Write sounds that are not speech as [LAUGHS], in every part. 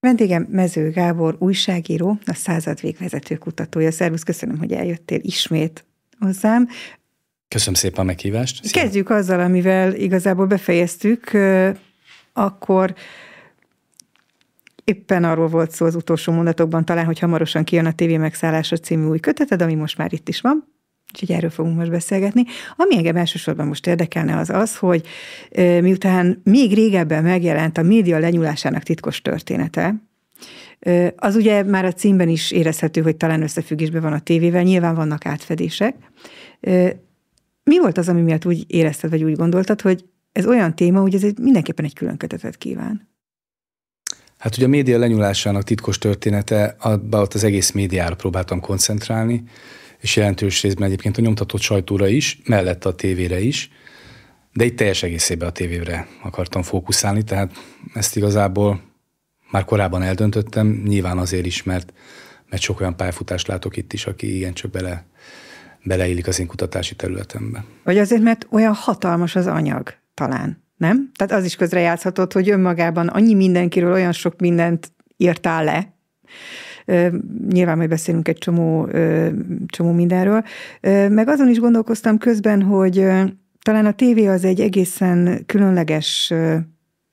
Vendégem Mező Gábor, újságíró, a század végvezető kutatója. Szervusz, köszönöm, hogy eljöttél ismét hozzám. Köszönöm szépen a meghívást. Szia. Kezdjük azzal, amivel igazából befejeztük, akkor éppen arról volt szó az utolsó mondatokban talán, hogy hamarosan kijön a TV megszállása című új köteted, ami most már itt is van. Úgyhogy erről fogunk most beszélgetni. Ami engem elsősorban most érdekelne az az, hogy miután még régebben megjelent a média lenyúlásának titkos története, az ugye már a címben is érezhető, hogy talán összefüggésben van a tévével, nyilván vannak átfedések. Mi volt az, ami miatt úgy érezted, vagy úgy gondoltad, hogy ez olyan téma, hogy ez egy, mindenképpen egy külön kötetet kíván? Hát ugye a média lenyúlásának titkos története, abban ott az egész médiára próbáltam koncentrálni, és jelentős részben egyébként a nyomtatott sajtóra is, mellette a tévére is, de itt teljes egészében a tévére akartam fókuszálni, tehát ezt igazából már korábban eldöntöttem, nyilván azért is, mert, mert sok olyan pályafutást látok itt is, aki igencsak bele, beleillik az én kutatási területembe. Vagy azért, mert olyan hatalmas az anyag, talán, nem? Tehát az is közrejátszhatott, hogy önmagában annyi mindenkiről olyan sok mindent írtál le, Nyilván majd beszélünk egy csomó, csomó mindenről. Meg azon is gondolkoztam közben, hogy talán a tévé az egy egészen különleges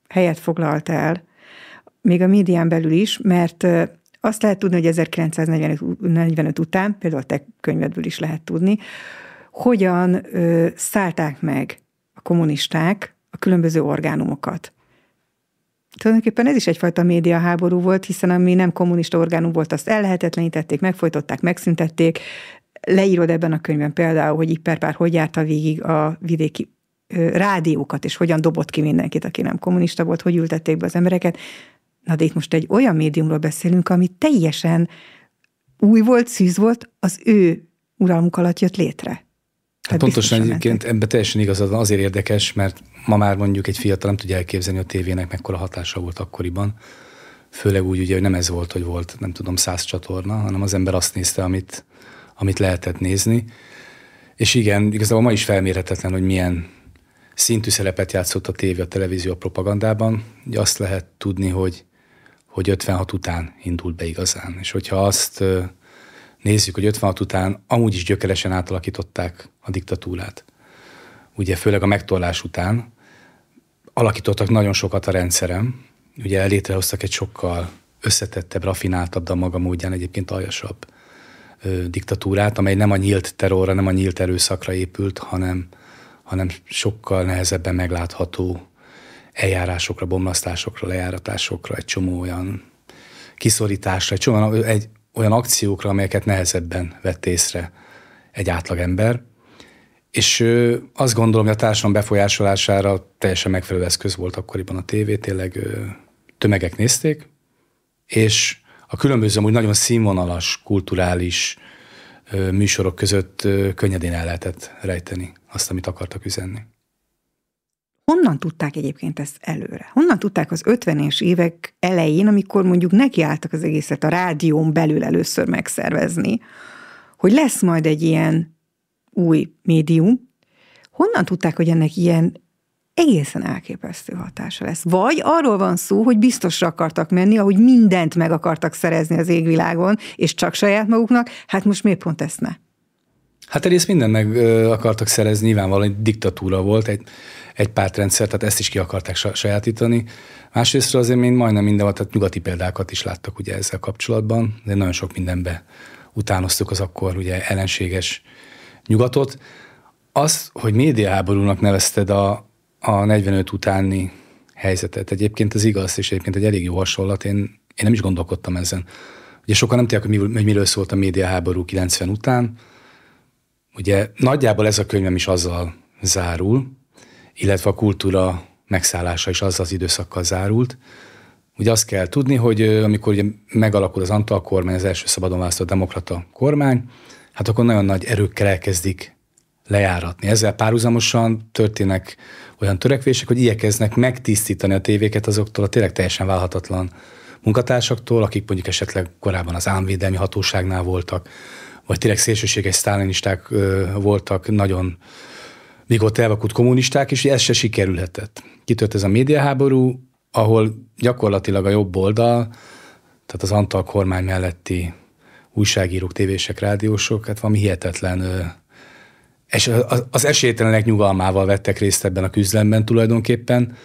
helyet foglalt el, még a médián belül is, mert azt lehet tudni, hogy 1945 után, például a te könyvedből is lehet tudni, hogyan szállták meg a kommunisták a különböző orgánumokat. Tulajdonképpen ez is egyfajta médiaháború volt, hiszen ami nem kommunista orgánum volt, azt ellehetetlenítették, megfojtották, megszüntették. Leírod ebben a könyvben például, hogy Iperpár hogy járta végig a vidéki rádiókat, és hogyan dobott ki mindenkit, aki nem kommunista volt, hogy ültették be az embereket. Na de itt most egy olyan médiumról beszélünk, ami teljesen új volt, szűz volt, az ő uralmuk alatt jött létre. Hát pontosan egyébként ebben teljesen igazad van, azért érdekes, mert ma már mondjuk egy fiatal nem tudja elképzelni a tévének mekkora hatása volt akkoriban. Főleg úgy, ugye, hogy nem ez volt, hogy volt, nem tudom, száz csatorna, hanem az ember azt nézte, amit, amit lehetett nézni. És igen, igazából ma is felmérhetetlen, hogy milyen szintű szerepet játszott a tévé, a televízió a propagandában. Ugye azt lehet tudni, hogy, hogy 56 után indult be igazán. És hogyha azt nézzük, hogy 56 után amúgy is gyökeresen átalakították a diktatúrát. Ugye főleg a megtorlás után alakítottak nagyon sokat a rendszerem, ugye létrehoztak egy sokkal összetettebb, rafináltabb, de maga módján egyébként aljasabb ö, diktatúrát, amely nem a nyílt terrorra, nem a nyílt erőszakra épült, hanem, hanem sokkal nehezebben meglátható eljárásokra, bomlasztásokra, lejáratásokra, egy csomó olyan kiszorításra, egy csomó egy, olyan akciókra, amelyeket nehezebben vett észre egy átlagember. És azt gondolom, hogy a társadalom befolyásolására teljesen megfelelő eszköz volt akkoriban a tévé, tényleg tömegek nézték, és a különböző, úgy nagyon színvonalas, kulturális műsorok között könnyedén el lehetett rejteni azt, amit akartak üzenni. Honnan tudták egyébként ezt előre? Honnan tudták az 50-es évek elején, amikor mondjuk nekiálltak az egészet a rádión belül először megszervezni, hogy lesz majd egy ilyen új médium, honnan tudták, hogy ennek ilyen egészen elképesztő hatása lesz. Vagy arról van szó, hogy biztosra akartak menni, ahogy mindent meg akartak szerezni az égvilágon, és csak saját maguknak, hát most miért pont ezt ne? Hát egyrészt mindent meg akartak szerezni, nyilvánvalóan egy diktatúra volt, egy, egy pártrendszer, tehát ezt is ki akarták sajátítani. Másrészt azért még majdnem minden, tehát nyugati példákat is láttak ugye ezzel kapcsolatban, de nagyon sok mindenbe utánoztuk az akkor ugye ellenséges nyugatot. Az, hogy médiaháborúnak nevezted a, a 45 utáni helyzetet, egyébként ez igaz, és egyébként egy elég jó hasonlat, én, én nem is gondolkodtam ezen. Ugye sokan nem tudják, hogy miről szólt a médiaháború 90 után, Ugye nagyjából ez a könyvem is azzal zárul, illetve a kultúra megszállása is azzal az időszakkal zárult. Ugye azt kell tudni, hogy amikor ugye megalakul az Antal kormány, az első szabadon választott demokrata kormány, hát akkor nagyon nagy erőkkel elkezdik lejáratni. Ezzel párhuzamosan történnek olyan törekvések, hogy igyekeznek megtisztítani a tévéket azoktól a tényleg teljesen válhatatlan munkatársaktól, akik mondjuk esetleg korábban az államvédelmi hatóságnál voltak, vagy tényleg szélsőséges sztálinisták voltak, nagyon ott elvakult kommunisták, és ez se sikerülhetett. Kitört ez a médiaháború, ahol gyakorlatilag a jobb oldal tehát az Antal kormány melletti újságírók, tévések, rádiósok, hát valami hihetetlen és az esélytelenek nyugalmával vettek részt ebben a küzdelemben tulajdonképpen,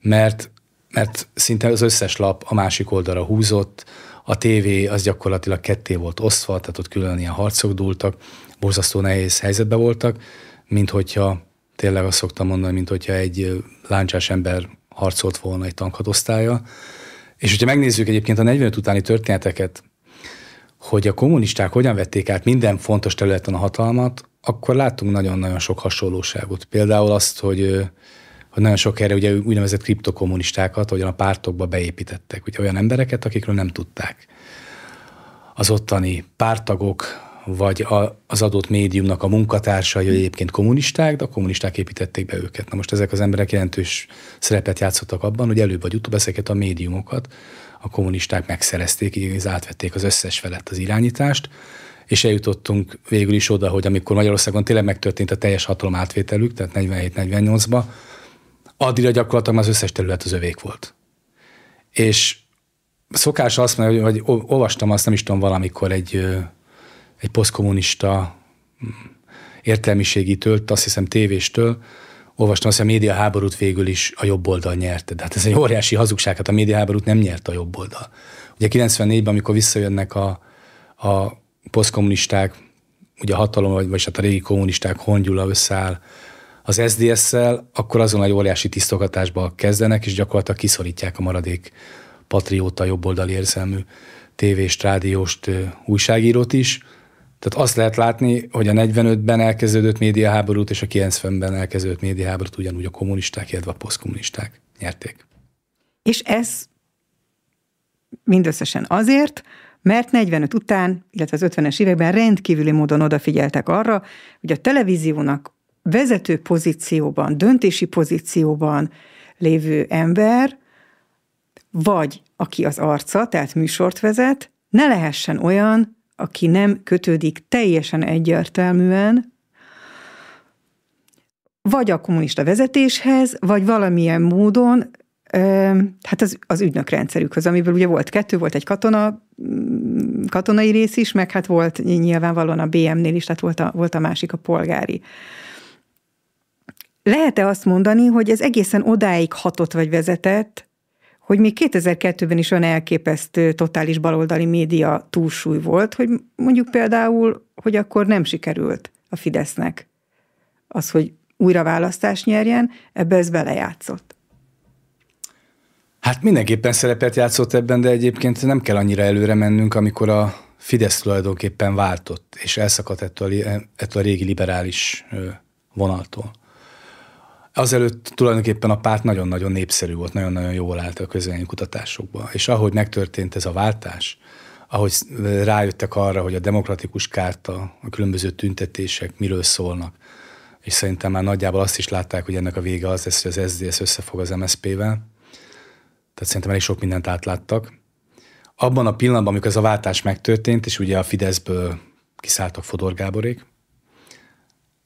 mert, mert szinte az összes lap a másik oldalra húzott, a tévé az gyakorlatilag ketté volt osztva, tehát ott külön ilyen harcok dúltak, borzasztó nehéz helyzetben voltak, mint hogyha tényleg azt szoktam mondani, mint hogyha egy láncsás ember harcolt volna egy tankhadosztálya. És hogyha megnézzük egyébként a 45 utáni történeteket, hogy a kommunisták hogyan vették át minden fontos területen a hatalmat, akkor láttunk nagyon-nagyon sok hasonlóságot. Például azt, hogy, hogy nagyon sok erre ugye úgynevezett kriptokommunistákat, hogyan a pártokba beépítettek, ugye olyan embereket, akikről nem tudták. Az ottani pártagok, vagy a, az adott médiumnak a munkatársai egyébként kommunisták, de a kommunisták építették be őket. Na most ezek az emberek jelentős szerepet játszottak abban, hogy előbb vagy utóbb ezeket a médiumokat a kommunisták megszerezték, így átvették az összes felett az irányítást, és eljutottunk végül is oda, hogy amikor Magyarországon tényleg megtörtént a teljes hatalom átvételük, tehát 47-48-ba, addigra gyakorlatilag az összes terület az övék volt. És szokás azt mondani, hogy olvastam azt, nem is tudom, valamikor egy, egy posztkommunista mm, értelmiségitől, azt hiszem tévéstől, olvastam azt, hogy a média háborút végül is a jobb oldal nyerte. De hát ez egy óriási hazugság, hát a média háborút nem nyerte a jobb oldal. Ugye 94-ben, amikor visszajönnek a, a posztkommunisták, ugye a hatalom, vagy, vagy hát a régi kommunisták hongyula összeáll az SDS-szel, akkor azon egy óriási tisztogatásba kezdenek, és gyakorlatilag kiszorítják a maradék patrióta, jobboldali érzelmű tévést, rádióst, újságírót is. Tehát azt lehet látni, hogy a 45-ben elkezdődött médiaháborút és a 90-ben elkezdődött médiaháborút ugyanúgy a kommunisták, illetve a posztkommunisták nyerték. És ez mindösszesen azért, mert 45 után, illetve az 50-es években rendkívüli módon odafigyeltek arra, hogy a televíziónak vezető pozícióban, döntési pozícióban lévő ember, vagy aki az arca, tehát műsort vezet, ne lehessen olyan, aki nem kötődik teljesen egyértelműen vagy a kommunista vezetéshez, vagy valamilyen módon hát az, az ügynökrendszerükhöz, amiből ugye volt kettő, volt egy katona, mm, katonai rész is, meg hát volt nyilvánvalóan a BM-nél is, tehát volt a, volt a másik a polgári. Lehet-e azt mondani, hogy ez egészen odáig hatott vagy vezetett, hogy még 2002-ben is olyan elképesztő totális baloldali média túlsúly volt, hogy mondjuk például, hogy akkor nem sikerült a Fidesznek az, hogy újra választást nyerjen, ebbe ez belejátszott. Hát mindenképpen szerepet játszott ebben, de egyébként nem kell annyira előre mennünk, amikor a Fidesz tulajdonképpen váltott, és elszakadt ettől a, ettől a régi liberális vonaltól. Azelőtt tulajdonképpen a párt nagyon-nagyon népszerű volt, nagyon-nagyon jól állt a közvélemény kutatásokban. És ahogy megtörtént ez a váltás, ahogy rájöttek arra, hogy a demokratikus kárta, a különböző tüntetések miről szólnak, és szerintem már nagyjából azt is látták, hogy ennek a vége az lesz, hogy az SZDSZ összefog az MSZP-vel, tehát szerintem elég sok mindent átláttak. Abban a pillanatban, amikor ez a váltás megtörtént, és ugye a Fideszből kiszálltak Fodor Gáborék,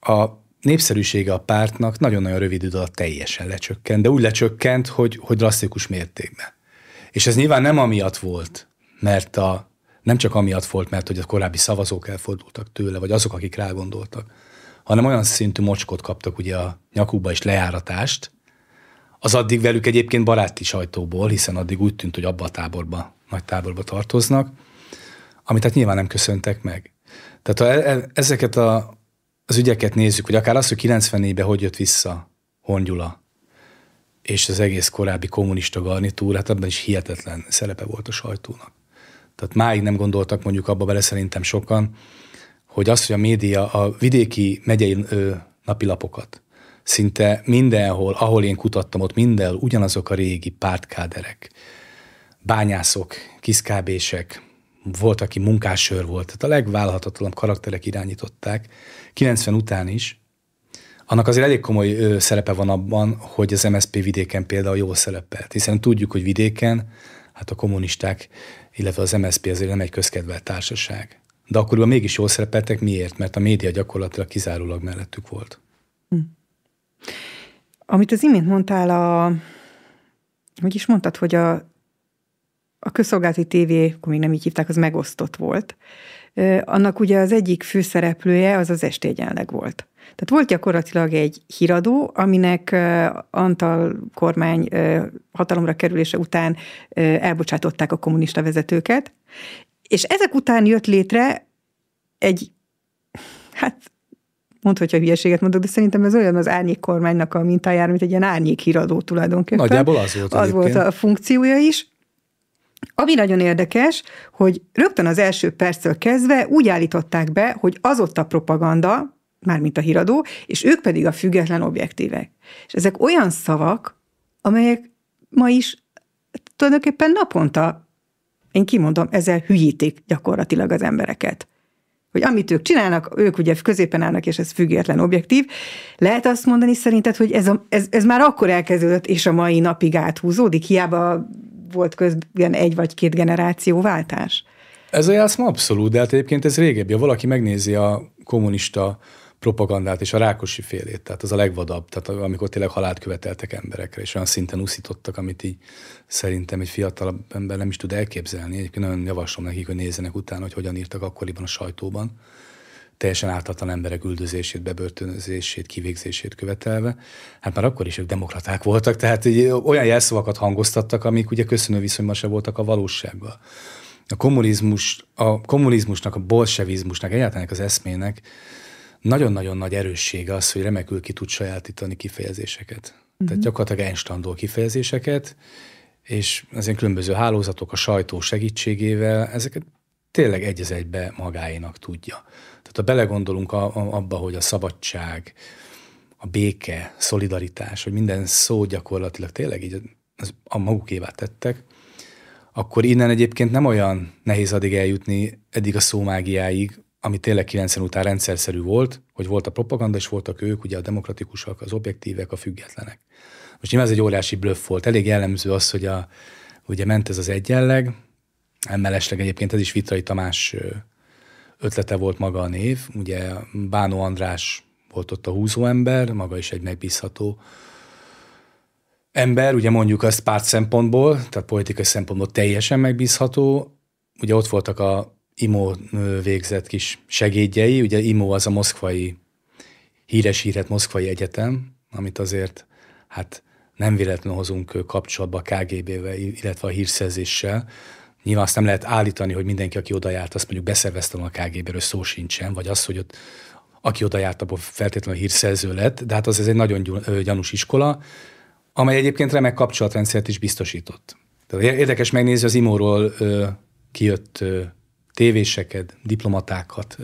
a népszerűsége a pártnak nagyon-nagyon rövid idő alatt teljesen lecsökkent, de úgy lecsökkent, hogy, hogy drasztikus mértékben. És ez nyilván nem amiatt volt, mert a, nem csak amiatt volt, mert hogy a korábbi szavazók elfordultak tőle, vagy azok, akik rágondoltak, hanem olyan szintű mocskot kaptak ugye a nyakukba is lejáratást, az addig velük egyébként baráti sajtóból, hiszen addig úgy tűnt, hogy abba a táborba, nagy táborba tartoznak, amit hát nyilván nem köszöntek meg. Tehát ha e, e, ezeket a, az ügyeket nézzük, hogy akár az, hogy 94-ben hogy jött vissza Hongyula, és az egész korábbi kommunista garnitúr, hát abban is hihetetlen szerepe volt a sajtónak. Tehát máig nem gondoltak mondjuk abba bele szerintem sokan, hogy az, hogy a média a vidéki megyei ö, napilapokat szinte mindenhol, ahol én kutattam, ott mindenhol ugyanazok a régi pártkáderek, bányászok, kiszkábések, volt, aki munkássör volt, tehát a legvállalhatatlanabb karakterek irányították, 90 után is, annak azért elég komoly szerepe van abban, hogy az MSZP vidéken például jól szerepelt, hiszen tudjuk, hogy vidéken, hát a kommunisták, illetve az MSZP azért nem egy közkedvelt társaság. De akkoriban mégis jól szerepeltek, miért? Mert a média gyakorlatilag kizárólag mellettük volt. Hm. Amit az imént mondtál, a, hogy is mondtad, hogy a, a közszolgálati tévé, akkor még nem így hívták, az megosztott volt. Annak ugye az egyik főszereplője az az estéegyenleg volt. Tehát volt gyakorlatilag egy híradó, aminek Antal kormány hatalomra kerülése után elbocsátották a kommunista vezetőket, és ezek után jött létre egy, hát mondd, hogyha hülyeséget mondok, de szerintem ez olyan az árnyék kormánynak a mintájára, mint egy ilyen árnyék híradó tulajdonképpen. Nagyjából az volt Az volt a funkciója is. Ami nagyon érdekes, hogy rögtön az első perctől kezdve úgy állították be, hogy az ott a propaganda, mármint a híradó, és ők pedig a független objektívek. És ezek olyan szavak, amelyek ma is tulajdonképpen naponta, én kimondom, ezzel hülyítik gyakorlatilag az embereket. Hogy amit ők csinálnak, ők ugye középen állnak, és ez független objektív. Lehet azt mondani szerinted, hogy ez, a, ez, ez már akkor elkezdődött, és a mai napig áthúzódik, hiába volt közben egy vagy két generációváltás? Ez a játszma abszolút, de hát egyébként ez régebbi. Ha valaki megnézi a kommunista propagandát és a rákosi félét, tehát az a legvadabb, tehát amikor tényleg halált követeltek emberekre, és olyan szinten uszítottak, amit így szerintem egy fiatalabb ember nem is tud elképzelni. Egyébként nagyon javaslom nekik, hogy nézzenek utána, hogy hogyan írtak akkoriban a sajtóban, teljesen ártatlan emberek üldözését, bebörtönözését, kivégzését követelve. Hát már akkor is ők demokraták voltak, tehát olyan jelszavakat hangoztattak, amik ugye köszönő viszonyban se voltak a valósággal. A kommunizmus, a kommunizmusnak, a bolsevizmusnak, egyáltalán az eszmének nagyon-nagyon nagy erőssége az, hogy remekül ki tud sajátítani kifejezéseket. Uh-huh. Tehát mhm. gyakorlatilag Einstein kifejezéseket, és az ilyen különböző hálózatok a sajtó segítségével ezeket tényleg egy egybe magáénak tudja. Tehát ha belegondolunk a, a, abba, hogy a szabadság, a béke, szolidaritás, hogy minden szó gyakorlatilag tényleg így az, a magukévá tettek, akkor innen egyébként nem olyan nehéz addig eljutni eddig a szómágiáig, ami tényleg 90 után rendszerszerű volt, hogy volt a propaganda, és voltak ők, ugye a demokratikusak, az objektívek, a függetlenek. Most nyilván ez egy óriási bluff volt. Elég jellemző az, hogy a, ugye ment ez az egyenleg, emellesleg egyébként ez is Vitrai Tamás ötlete volt maga a név. Ugye Bánó András volt ott a húzóember, maga is egy megbízható ember, ugye mondjuk azt párt szempontból, tehát politikai szempontból teljesen megbízható. Ugye ott voltak a IMO végzett kis segédjei, ugye IMO az a moszkvai, híres híret moszkvai egyetem, amit azért hát nem véletlenül hozunk kapcsolatba a KGB-vel, illetve a hírszerzéssel. Nyilván azt nem lehet állítani, hogy mindenki, aki oda járt, azt mondjuk beszervezte a KGB-ről, szó sincsen, vagy az, hogy ott aki oda járt, abból feltétlenül hírszerző lett, de hát az ez egy nagyon gyanús iskola, amely egyébként remek kapcsolatrendszert is biztosított. Tehát érdekes megnézni az IMO-ról kijött tévéseket, diplomatákat,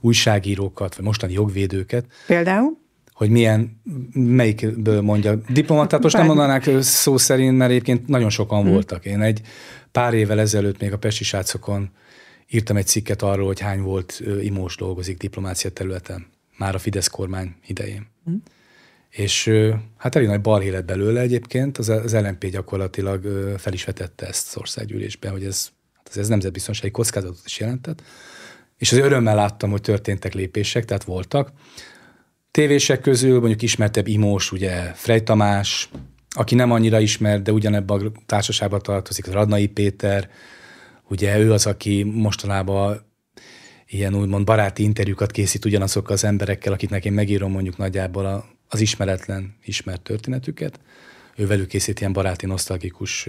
újságírókat, vagy mostani jogvédőket. Például? Hogy milyen, melyikből mondja. Diplomatát most nem mondanák szó szerint, mert egyébként nagyon sokan hmm. voltak. Én egy pár évvel ezelőtt még a Pesti srácokon írtam egy cikket arról, hogy hány volt imós dolgozik diplomácia területen, már a Fidesz kormány idején. Hmm. És hát elég nagy balhé lett belőle egyébként, az, az LNP gyakorlatilag fel is vetette ezt az országgyűlésben, hogy ez tehát ez nemzetbiztonsági kockázatot is jelentett. És az örömmel láttam, hogy történtek lépések, tehát voltak. Tévések közül mondjuk ismertebb Imós, ugye Frey Tamás, aki nem annyira ismert, de ugyanebben a társaságban tartozik, Radnai Péter, ugye ő az, aki mostanában ilyen úgymond baráti interjúkat készít ugyanazokkal az emberekkel, akiknek én megírom mondjuk nagyjából a, az ismeretlen, ismert történetüket. Ő velük készít ilyen baráti, nosztalgikus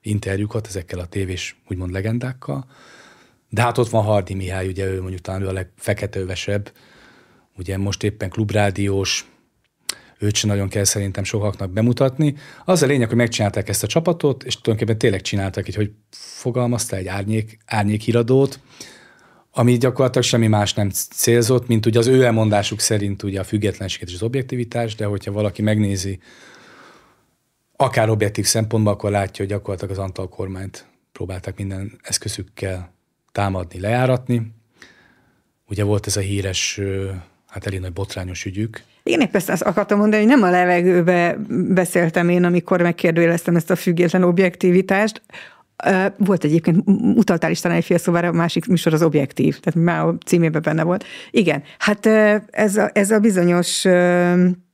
interjúkat ezekkel a tévés úgymond legendákkal. De hát ott van Hardi Mihály, ugye ő mondjuk talán ő a legfeketővesebb, ugye most éppen klubrádiós, őt sem nagyon kell szerintem sokaknak bemutatni. Az a lényeg, hogy megcsinálták ezt a csapatot, és tulajdonképpen tényleg csináltak egy, hogy fogalmazta egy árnyék, árnyék híradót, ami gyakorlatilag semmi más nem célzott, mint ugye az ő elmondásuk szerint ugye a függetlenséget és az objektivitás, de hogyha valaki megnézi akár objektív szempontból, akkor látja, hogy gyakorlatilag az Antal kormányt próbálták minden eszközükkel támadni, lejáratni. Ugye volt ez a híres, hát elég nagy botrányos ügyük. Én épp ezt azt akartam mondani, hogy nem a levegőbe beszéltem én, amikor megkérdőjeleztem ezt a független objektivitást, volt egyébként, utaltál is talán egy fél szóval, a másik műsor az objektív, tehát már a címében benne volt. Igen, hát ez a, ez a bizonyos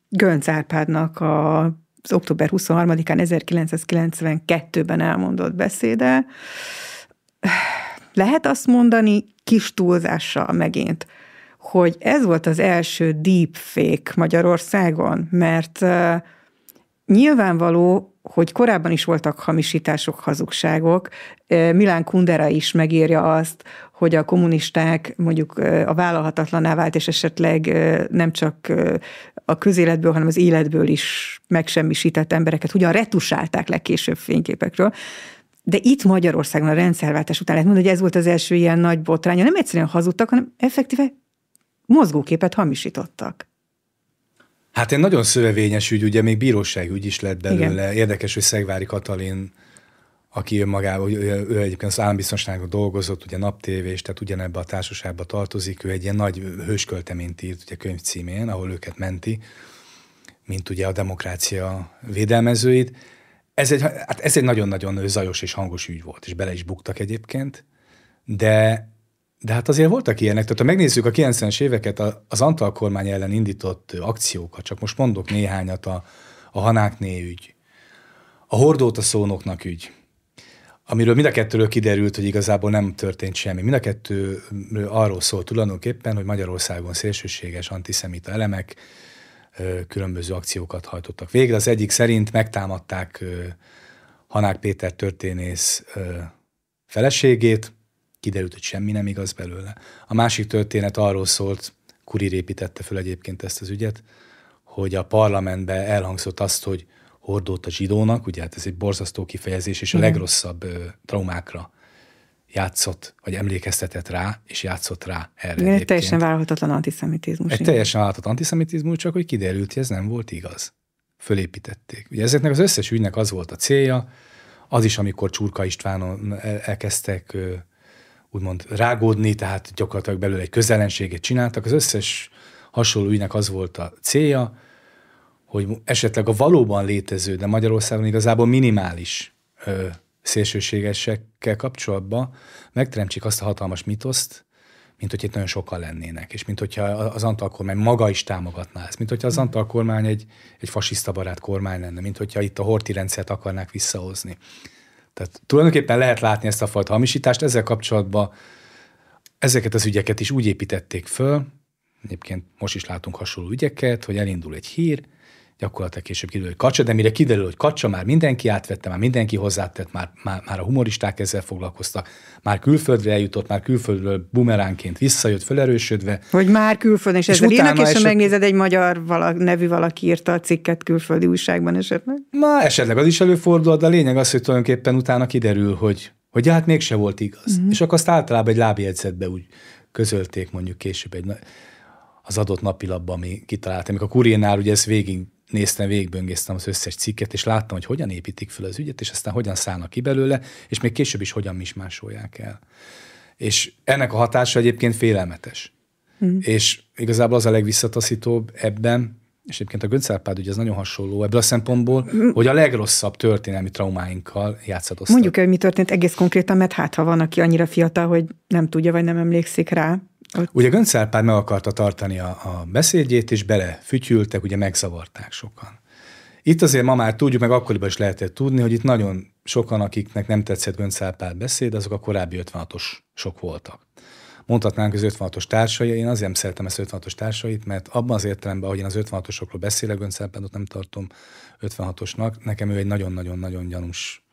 Gönc Árpádnak a az október 23-án 1992-ben elmondott beszéde. Lehet azt mondani kis túlzással megint, hogy ez volt az első deepfake Magyarországon, mert nyilvánvaló, hogy korábban is voltak hamisítások, hazugságok. Milán Kundera is megírja azt, hogy a kommunisták mondjuk a vállalhatatlaná vált, és esetleg nem csak a közéletből, hanem az életből is megsemmisített embereket, hogyan retusálták le később fényképekről. De itt Magyarországon a rendszerváltás után lehet mondani, hogy ez volt az első ilyen nagy botránya. Nem egyszerűen hazudtak, hanem effektíve mozgóképet hamisítottak. Hát egy nagyon szövevényes ügy, ugye még bíróságügy is lett belőle. Igen. Érdekes, hogy Szegvári Katalin, aki önmagában, ő, ő egyébként az állambiztonságon dolgozott, ugye naptévés, tehát ugyanebbe a társaságba tartozik, ő egy ilyen nagy hőskölteményt írt ugye könyv címén, ahol őket menti, mint ugye a demokrácia védelmezőit. Ez egy, hát ez egy nagyon-nagyon zajos és hangos ügy volt, és bele is buktak egyébként, de de hát azért voltak ilyenek, tehát ha megnézzük a 90-es éveket, az Antal kormány ellen indított akciókat, csak most mondok néhányat, a, a Hanákné ügy, a Hordóta szónoknak ügy, amiről mind a kettőről kiderült, hogy igazából nem történt semmi. Mind a kettő arról szól tulajdonképpen, hogy Magyarországon szélsőséges antiszemita elemek különböző akciókat hajtottak végre. Az egyik szerint megtámadták Hanák Péter történész feleségét, kiderült, hogy semmi nem igaz belőle. A másik történet arról szólt, Kurir építette föl egyébként ezt az ügyet, hogy a parlamentbe elhangzott azt, hogy hordót a zsidónak, ugye hát ez egy borzasztó kifejezés, és a legrosszabb ö, traumákra játszott, vagy emlékeztetett rá, és játszott rá erre. Igen, egy teljesen vállalhatatlan antiszemitizmus. Egy teljesen vállalhatatlan antiszemitizmus, csak hogy kiderült, hogy ez nem volt igaz. Fölépítették. Ugye ezeknek az összes ügynek az volt a célja, az is, amikor Csurka Istvánon elkezdtek úgymond rágódni, tehát gyakorlatilag belőle egy közelenséget csináltak. Az összes hasonló ügynek az volt a célja, hogy esetleg a valóban létező, de Magyarországon igazából minimális ö, szélsőségesekkel kapcsolatban megteremtsék azt a hatalmas mitoszt, mint hogy itt nagyon sokan lennének, és mint hogyha az Antal kormány maga is támogatná ezt, mint hogyha az Antal kormány egy, egy fasiszta barát kormány lenne, mint hogyha itt a horti rendszert akarnák visszahozni. Tehát tulajdonképpen lehet látni ezt a fajta hamisítást, ezzel kapcsolatban ezeket az ügyeket is úgy építették föl, egyébként most is látunk hasonló ügyeket, hogy elindul egy hír, gyakorlatilag később kiderül, hogy kacsa, de mire kiderül, hogy kacsa, már mindenki átvette, már mindenki hozzátett, már, már, már a humoristák ezzel foglalkoztak, már külföldre eljutott, már külföldről bumeránként visszajött, felerősödve. Hogy már külföldön, és, és ezzel írnak, és eset... megnézed, egy magyar vala, nevű valaki írta a cikket külföldi újságban esetleg? Na, esetleg az is előfordul, de a lényeg az, hogy tulajdonképpen utána kiderül, hogy, hogy hát mégse volt igaz. Uh-huh. És akkor azt általában egy lábjegyzetbe úgy közölték mondjuk később egy, az adott napilapban, ami kitaláltam. Amikor a Kuriénál ugye ezt végig néztem, végigböngésztem az összes cikket, és láttam, hogy hogyan építik fel az ügyet, és aztán hogyan szállnak ki belőle, és még később is hogyan mismásolják el. És ennek a hatása egyébként félelmetes. Mm. És igazából az a legvisszataszítóbb ebben, és egyébként a Göncárpád ugye ez nagyon hasonló ebből a szempontból, mm. hogy a legrosszabb történelmi traumáinkkal játszadoztak. Mondjuk el, hogy mi történt egész konkrétan, mert hát ha van, aki annyira fiatal, hogy nem tudja, vagy nem emlékszik rá. Ugye Gönc Árpád meg akarta tartani a, a beszédjét, és belefütyültek, ugye megzavarták sokan. Itt azért ma már tudjuk, meg akkoriban is lehetett tudni, hogy itt nagyon sokan, akiknek nem tetszett Gönc Árpád beszéd, azok a korábbi 56-os sok voltak. Mondhatnánk az 56-os társai, én azért nem szeretem ezt 56-os társait, mert abban az értelemben, hogy én az 56-osokról beszélek, Gönc nem tartom 56-osnak, nekem ő egy nagyon-nagyon-nagyon gyanús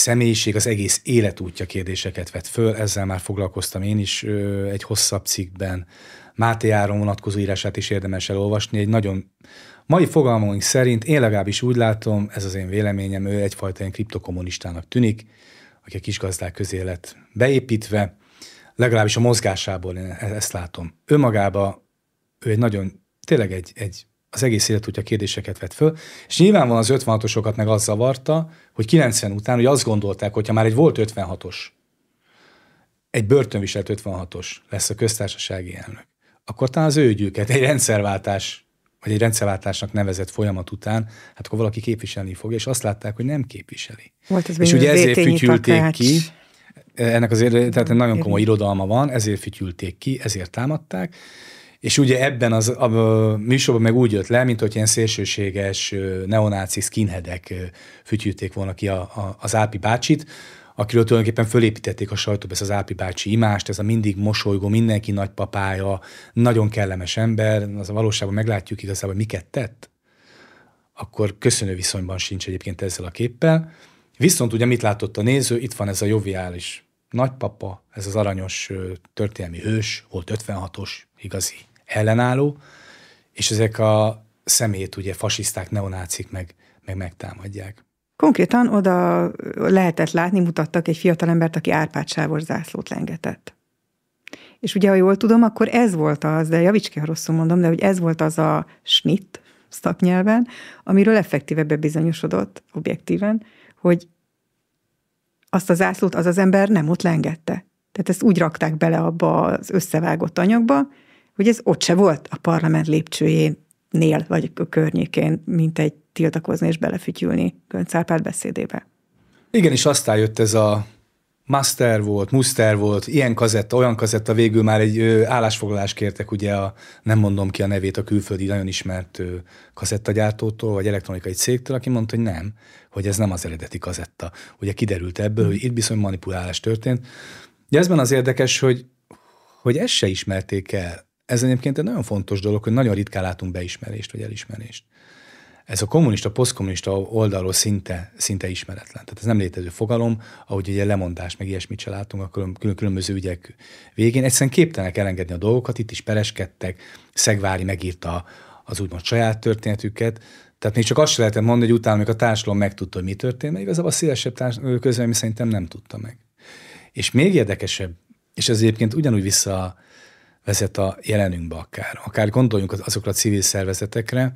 személyiség az egész életútja kérdéseket vet föl, ezzel már foglalkoztam én is egy hosszabb cikkben. Máté Áron vonatkozó írását is érdemes elolvasni, egy nagyon mai fogalmunk szerint, én legalábbis úgy látom, ez az én véleményem, ő egyfajta ilyen kriptokommunistának tűnik, aki a kisgazdák közé lett beépítve, legalábbis a mozgásából én e-, ezt látom. Önmagába ő egy nagyon, tényleg egy, egy az egész életútja kérdéseket vett föl, és nyilvánvalóan az 56-osokat meg az zavarta, hogy 90 után, hogy azt gondolták, hogyha már egy volt 56-os, egy börtönviselt 56-os lesz a köztársasági elnök, akkor talán az ő ügyüket egy rendszerváltás, vagy egy rendszerváltásnak nevezett folyamat után, hát akkor valaki képviselni fogja, és azt látták, hogy nem képviseli. Volt ez és ugye ezért fütyülték ki, ennek azért tehát nagyon komoly irodalma van, ezért fütyülték ki, ezért támadták, És ugye ebben az, a, a műsorban meg úgy jött le, mint hogy ilyen szélsőséges neonáci skinheadek fütyülték volna ki a, a, az Ápi bácsit, akiről tulajdonképpen fölépítették a sajtóba ezt az Ápi bácsi imást, ez a mindig mosolygó, mindenki nagypapája, nagyon kellemes ember, az a valóságban meglátjuk igazából, miket tett, akkor köszönő viszonyban sincs egyébként ezzel a képpel. Viszont ugye mit látott a néző? Itt van ez a joviális nagypapa, ez az aranyos történelmi hős, volt 56-os, igazi ellenálló, és ezek a szemét ugye fasiszták, neonácik meg, meg megtámadják. Konkrétan oda lehetett látni, mutattak egy fiatalembert, aki árpádsávos zászlót lengetett. És ugye, ha jól tudom, akkor ez volt az, de javíts ki, ha rosszul mondom, de hogy ez volt az a snit, szaknyelven, amiről effektíve bebizonyosodott objektíven, hogy azt az zászlót az az ember nem ott lengette. Tehát ezt úgy rakták bele abba az összevágott anyagba, hogy ez ott se volt a parlament lépcsőjénél, vagy a környékén, mint egy tiltakozni és belefütyülni Gönc Árpád beszédébe. Igen, és aztán jött ez a master volt, muster volt, ilyen kazetta, olyan kazetta, végül már egy ö, állásfoglalást kértek, ugye a, nem mondom ki a nevét a külföldi nagyon ismert ö, kazettagyártótól, vagy elektronikai cégtől, aki mondta, hogy nem, hogy ez nem az eredeti kazetta. Ugye kiderült ebből, hogy itt bizony manipulálás történt. De ezben az érdekes, hogy, hogy ezt se ismerték el. Ez egyébként egy nagyon fontos dolog, hogy nagyon ritkán látunk beismerést vagy elismerést ez a kommunista, posztkommunista oldalról szinte, szinte ismeretlen. Tehát ez nem létező fogalom, ahogy ugye lemondás, meg ilyesmit se látunk a külön, különböző ügyek végén. Egyszerűen képtelenek elengedni a dolgokat, itt is pereskedtek, Szegvári megírta az úgymond saját történetüket, tehát még csak azt sem lehetett mondani, hogy utána, amikor a társadalom megtudta, hogy mi történt, mert igazából a szélesebb közvélemény szerintem nem tudta meg. És még érdekesebb, és ez egyébként ugyanúgy vissza vezet a jelenünkbe akár. Akár gondoljunk azokra a civil szervezetekre,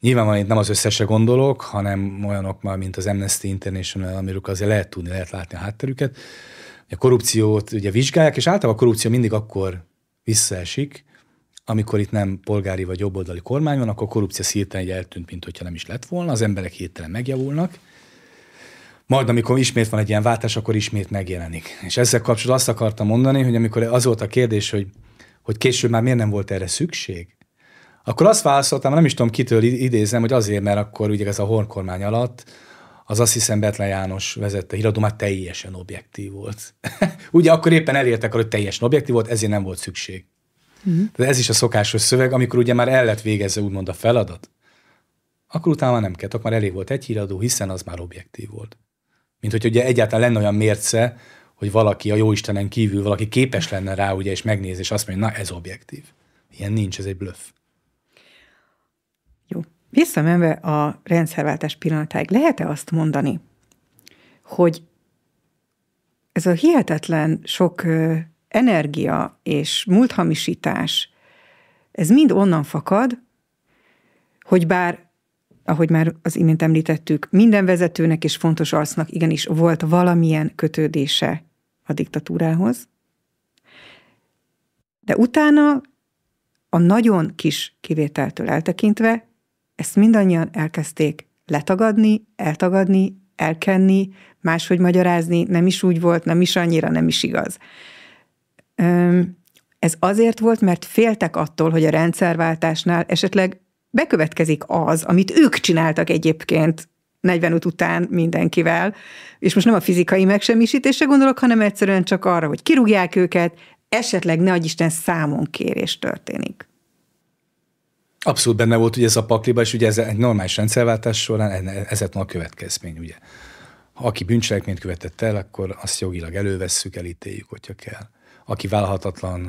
Nyilvánvalóan itt nem az összesre gondolok, hanem olyanok már, mint az Amnesty International, amiről azért lehet tudni, lehet látni a hátterüket. A korrupciót ugye vizsgálják, és általában a korrupció mindig akkor visszaesik, amikor itt nem polgári vagy jobboldali kormány van, akkor a korrupció szírtelen eltűnt, mint hogyha nem is lett volna, az emberek hirtelen megjavulnak, majd amikor ismét van egy ilyen váltás, akkor ismét megjelenik. És ezzel kapcsolatban azt akartam mondani, hogy amikor az volt a kérdés, hogy, hogy később már miért nem volt erre szükség, akkor azt válaszoltam, nem is tudom kitől idézem, hogy azért, mert akkor ugye ez a hornkormány alatt az azt hiszem Betlen János vezette híradó már teljesen objektív volt. [LAUGHS] ugye akkor éppen elértek hogy teljesen objektív volt, ezért nem volt szükség. Uh-huh. De ez is a szokásos szöveg, amikor ugye már el lett végezve úgymond a feladat, akkor utána már nem kellett, akkor már elég volt egy híradó, hiszen az már objektív volt. Mint hogy ugye egyáltalán lenne olyan mérce, hogy valaki a jóistenen kívül, valaki képes lenne rá, ugye, és megnéz, és azt mondja, na ez objektív. Ilyen nincs, ez egy bluff. Visszamenve a rendszerváltás pillanatáig, lehet-e azt mondani, hogy ez a hihetetlen sok energia és múlthamisítás, ez mind onnan fakad, hogy bár, ahogy már az imént említettük, minden vezetőnek és fontos arcnak igenis volt valamilyen kötődése a diktatúrához, de utána a nagyon kis kivételtől eltekintve ezt mindannyian elkezdték letagadni, eltagadni, elkenni, máshogy magyarázni, nem is úgy volt, nem is annyira, nem is igaz. Ez azért volt, mert féltek attól, hogy a rendszerváltásnál esetleg bekövetkezik az, amit ők csináltak egyébként 45 után mindenkivel, és most nem a fizikai megsemmisítésre gondolok, hanem egyszerűen csak arra, hogy kirúgják őket, esetleg ne Isten számon kérés történik. Abszolút benne volt ugye ez a pakliba, és ugye ez egy normális rendszerváltás során ez lett a következmény, ugye. Ha aki bűncselekményt követett el, akkor azt jogilag elővesszük, elítéljük, hogyha kell. Aki vállalhatatlan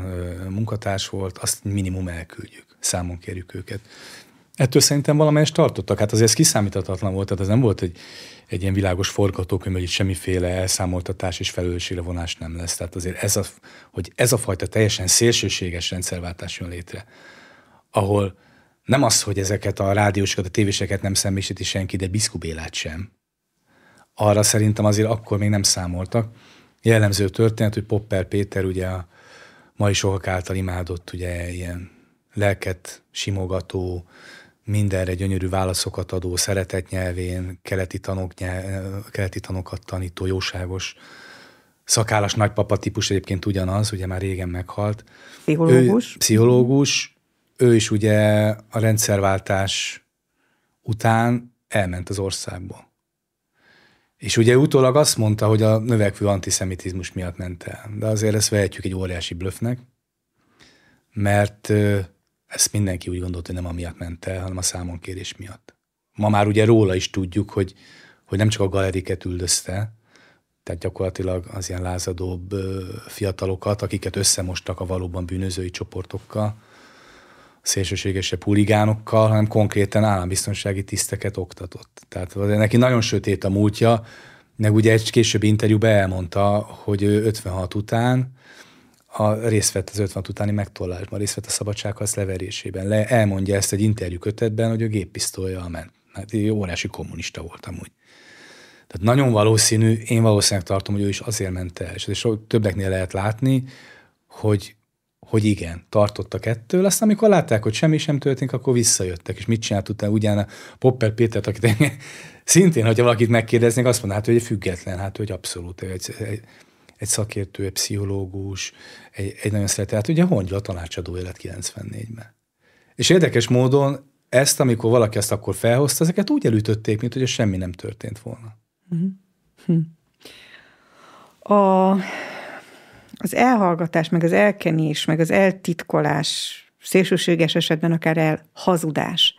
munkatárs volt, azt minimum elküldjük, számon kérjük őket. Ettől szerintem valamelyest tartottak. Hát azért ez kiszámíthatatlan volt, tehát ez nem volt egy, egy ilyen világos forgatókönyv, hogy itt semmiféle elszámoltatás és felelősségre vonás nem lesz. Tehát azért ez a, hogy ez a fajta teljesen szélsőséges rendszerváltás jön létre, ahol nem az, hogy ezeket a rádiósokat, a tévéseket nem szembesíti senki, de Biszku Bélát sem. Arra szerintem azért akkor még nem számoltak. Jellemző történet, hogy Popper Péter ugye a mai sokak által imádott ugye ilyen lelket simogató, mindenre gyönyörű válaszokat adó, szeretet nyelvén, keleti, tanok nyelv, keleti tanokat tanító, jóságos, szakállas nagypapa típus egyébként ugyanaz, ugye már régen meghalt. Pszichológus. Ő, pszichológus, ő is ugye a rendszerváltás után elment az országból. És ugye utólag azt mondta, hogy a növekvő antiszemitizmus miatt ment el. De azért ezt vehetjük egy óriási blöffnek, mert ezt mindenki úgy gondolta, hogy nem amiatt ment el, hanem a számonkérés miatt. Ma már ugye róla is tudjuk, hogy, hogy nem csak a galeriket üldözte, tehát gyakorlatilag az ilyen lázadóbb fiatalokat, akiket összemostak a valóban bűnözői csoportokkal, szélsőségesebb huligánokkal, hanem konkrétan állambiztonsági tiszteket oktatott. Tehát neki nagyon sötét a múltja, meg ugye egy későbbi interjúban elmondta, hogy ő 56 után a részt vett az 56 utáni megtollásban, részt vett a szabadságharc leverésében. Le, elmondja ezt egy interjú kötetben, hogy a géppisztolya ment. Hát óriási kommunista volt amúgy. Tehát nagyon valószínű, én valószínűleg tartom, hogy ő is azért ment el, és többeknél lehet látni, hogy hogy igen, tartottak ettől, aztán amikor látták, hogy semmi sem történik, akkor visszajöttek, és mit csinált utána ugyan a Popper Pétert, akit szintén, hogyha valakit megkérdeznék, azt mondaná, hát, hogy egy független, hát, hogy abszolút egy, egy, egy szakértő, egy pszichológus, egy, egy nagyon szeretett, hát ugye Hongyla tanácsadó élet 94-ben. És érdekes módon ezt, amikor valaki ezt akkor felhozta, ezeket úgy elütötték, mint hogy semmi nem történt volna. Hm. A az elhallgatás, meg az elkenés, meg az eltitkolás, szélsőséges esetben akár elhazudás.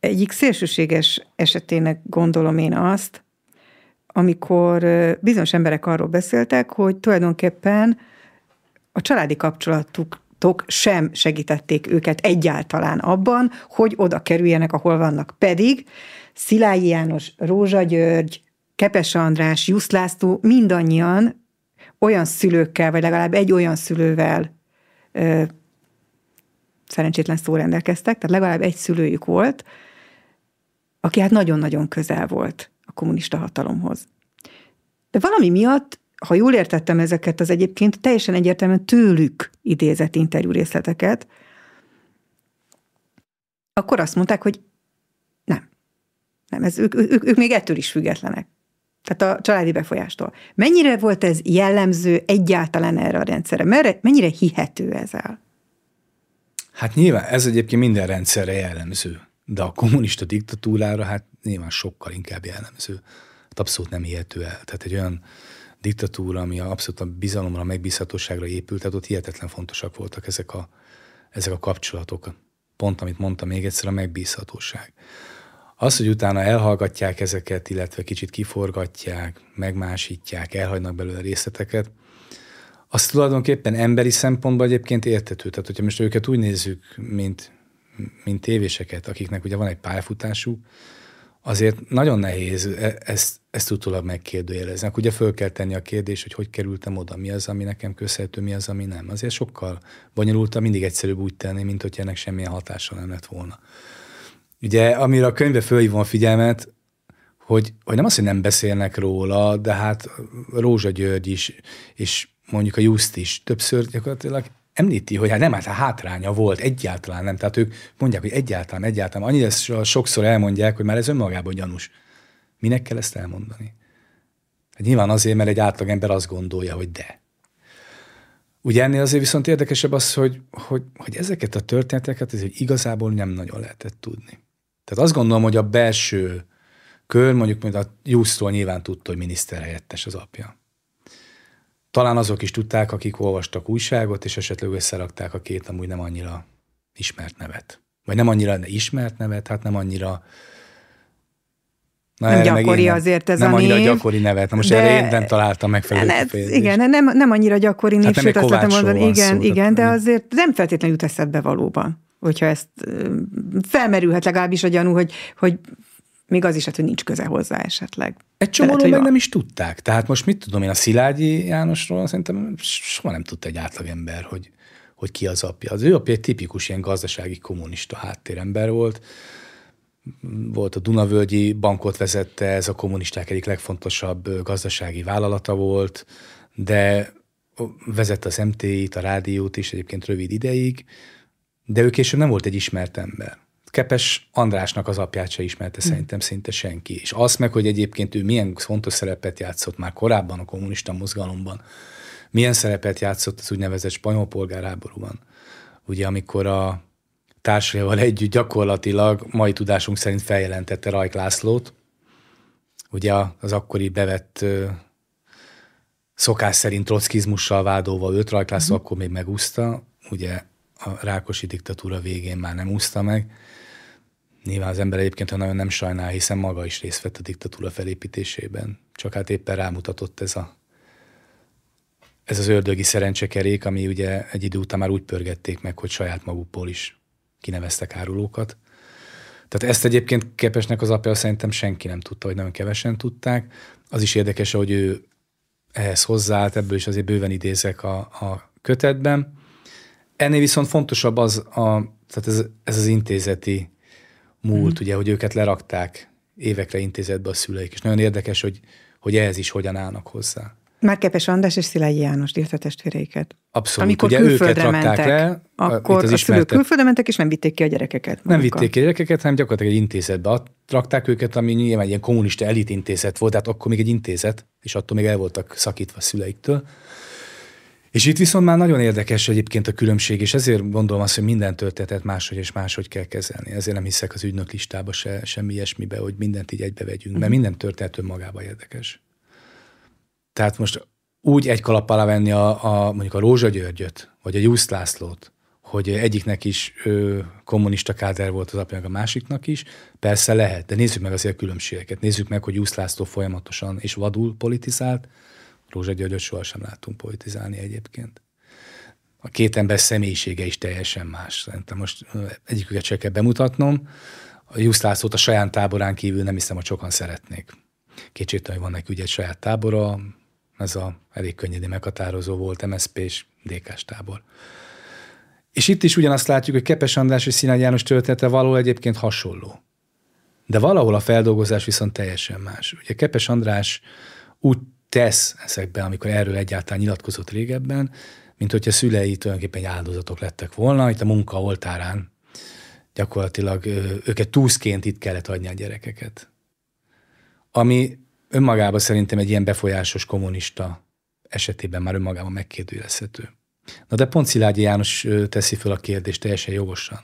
Egyik szélsőséges esetének gondolom én azt, amikor bizonyos emberek arról beszéltek, hogy tulajdonképpen a családi kapcsolatuk sem segítették őket egyáltalán abban, hogy oda kerüljenek, ahol vannak. Pedig Szilágyi János, Rózsa György, Kepes András, Jusz László mindannyian olyan szülőkkel, vagy legalább egy olyan szülővel ö, szerencsétlen szó rendelkeztek, tehát legalább egy szülőjük volt, aki hát nagyon-nagyon közel volt kommunista hatalomhoz. De valami miatt, ha jól értettem ezeket az egyébként teljesen egyértelműen tőlük idézett interjú részleteket, akkor azt mondták, hogy nem. Nem, ez, ők, ők, ők még ettől is függetlenek. Tehát a családi befolyástól. Mennyire volt ez jellemző egyáltalán erre a rendszerre? Merre, mennyire hihető ez el? Hát nyilván ez egyébként minden rendszerre jellemző, de a kommunista diktatúrára hát nyilván sokkal inkább jellemző. Hát abszolút nem hihető el. Tehát egy olyan diktatúra, ami abszolút a bizalomra, a megbízhatóságra épült, tehát ott hihetetlen fontosak voltak ezek a, ezek a kapcsolatok. Pont, amit mondtam még egyszer, a megbízhatóság. Az, hogy utána elhallgatják ezeket, illetve kicsit kiforgatják, megmásítják, elhagynak belőle részleteket, az tulajdonképpen emberi szempontból egyébként értető. Tehát, hogyha most őket úgy nézzük, mint, mint tévéseket, akiknek ugye van egy pályafutásuk, azért nagyon nehéz e, ezt, ezt utólag megkérdőjelezni. Ugye föl kell tenni a kérdést, hogy hogy kerültem oda, mi az, ami nekem köszönhető, mi az, ami nem. Azért sokkal bonyolultabb, mindig egyszerűbb úgy tenni, mint hogy ennek semmilyen hatása nem lett volna. Ugye, amire a könyvbe fölhívom a figyelmet, hogy, hogy nem az, hogy nem beszélnek róla, de hát Rózsa György is, és mondjuk a Just is többször gyakorlatilag említi, hogy hát nem, hát hátránya volt, egyáltalán nem. Tehát ők mondják, hogy egyáltalán, egyáltalán. Annyira sokszor elmondják, hogy már ez önmagában gyanús. Minek kell ezt elmondani? Hát nyilván azért, mert egy átlagember azt gondolja, hogy de. Ugye ennél azért viszont érdekesebb az, hogy, hogy, hogy ezeket a történeteket ez igazából nem nagyon lehetett tudni. Tehát azt gondolom, hogy a belső kör, mondjuk mint a Jusztól nyilván tudta, hogy miniszterhelyettes az apja. Talán azok is tudták, akik olvastak újságot, és esetleg összerakták a két amúgy nem annyira ismert nevet. Vagy nem annyira ismert nevet, hát nem annyira Na, nem gyakori nem, azért ez nem a név. Nem annyira gyakori nevet. Na most de, erre én nem találtam megfelelő ne, Igen, nem, nem annyira gyakori név, hát sőt azt lehetem mondani, igen, szó, igen, de azért nem feltétlenül jut eszedbe valóban hogyha ezt felmerülhet legalábbis a gyanú, hogy, hogy még az is, hát, hogy nincs köze hozzá esetleg. Egy csomóról meg nem is tudták. Tehát most mit tudom én, a Szilágyi Jánosról szerintem soha nem tudta egy átlagember, hogy, hogy ki az apja. Az ő apja egy tipikus ilyen gazdasági kommunista háttérember volt. Volt a Dunavölgyi bankot vezette, ez a kommunisták egyik legfontosabb gazdasági vállalata volt, de vezette az MTI-t, a rádiót is egyébként rövid ideig, de ő később nem volt egy ismert ember. Kepes Andrásnak az apját se ismerte hmm. szerintem szinte senki. És azt meg, hogy egyébként ő milyen fontos szerepet játszott már korábban a kommunista mozgalomban, milyen szerepet játszott az úgynevezett spanyol polgárháborúban, ugye amikor a társaival együtt gyakorlatilag mai tudásunk szerint feljelentette Rajk Lászlót, ugye az akkori bevett szokás szerint trockizmussal vádolva őt, Rajk László uh-huh. akkor még megúszta, ugye a Rákosi diktatúra végén már nem úszta meg. Nyilván az ember egyébként nagyon nem sajnál, hiszen maga is részt vett a diktatúra felépítésében. Csak hát éppen rámutatott ez a ez az ördögi szerencsekerék, ami ugye egy idő után már úgy pörgették meg, hogy saját magukból is kineveztek árulókat. Tehát ezt egyébként Kepesnek az apja szerintem senki nem tudta, vagy nagyon kevesen tudták. Az is érdekes, hogy ő ehhez hozzáállt, ebből is azért bőven idézek a, a kötetben. Ennél viszont fontosabb az, a, tehát ez, ez az intézeti múlt, mm. ugye, hogy őket lerakták évekre intézetbe a szüleik, és nagyon érdekes, hogy, hogy ehhez is hogyan állnak hozzá. Már Kepes András és Szilágyi János írta testvéreiket. Abszolút. Amikor ugye külföldre mentek, le, akkor az a szülők külföldre mentek, és nem vitték ki a gyerekeket. Magukkal. Nem vitték ki a gyerekeket, hanem gyakorlatilag egy intézetbe rakták őket, ami nyilván egy ilyen kommunista elitintézet volt, tehát akkor még egy intézet, és attól még el voltak szakítva a szüleiktől. És itt viszont már nagyon érdekes egyébként a különbség, és ezért gondolom azt, hogy minden történetet máshogy és máshogy kell kezelni. Ezért nem hiszek az ügynök listába se, semmi ilyesmibe, hogy mindent így egybe vegyünk, mert mhm. minden történet önmagában érdekes. Tehát most úgy egy kalap alá venni a, a, mondjuk a Rózsa Györgyöt, vagy a Jusz Lászlót, hogy egyiknek is ö, kommunista káder volt az apja, a másiknak is, persze lehet, de nézzük meg azért a különbségeket. Nézzük meg, hogy Jusz László folyamatosan és vadul politizált, Rózsa Györgyöt sohasem láttunk politizálni egyébként. A két ember személyisége is teljesen más. Szerintem most egyiküket se kell bemutatnom. A Jusz Lászlót a saját táborán kívül nem hiszem, hogy sokan szeretnék. Kétségtelen, hogy van neki ugye egy saját tábora, ez a elég könnyedén meghatározó volt MSZP és dk tábor. És itt is ugyanazt látjuk, hogy Kepes András és Színágy János története való egyébként hasonló. De valahol a feldolgozás viszont teljesen más. Ugye Kepes András úgy tesz ezekben, amikor erről egyáltalán nyilatkozott régebben, mint hogyha szülei tulajdonképpen áldozatok lettek volna, itt a munka oltárán gyakorlatilag őket túszként itt kellett adni a gyerekeket. Ami önmagában szerintem egy ilyen befolyásos kommunista esetében már önmagában megkérdőjelezhető. Na de pont Szilágyi János teszi fel a kérdést teljesen jogosan,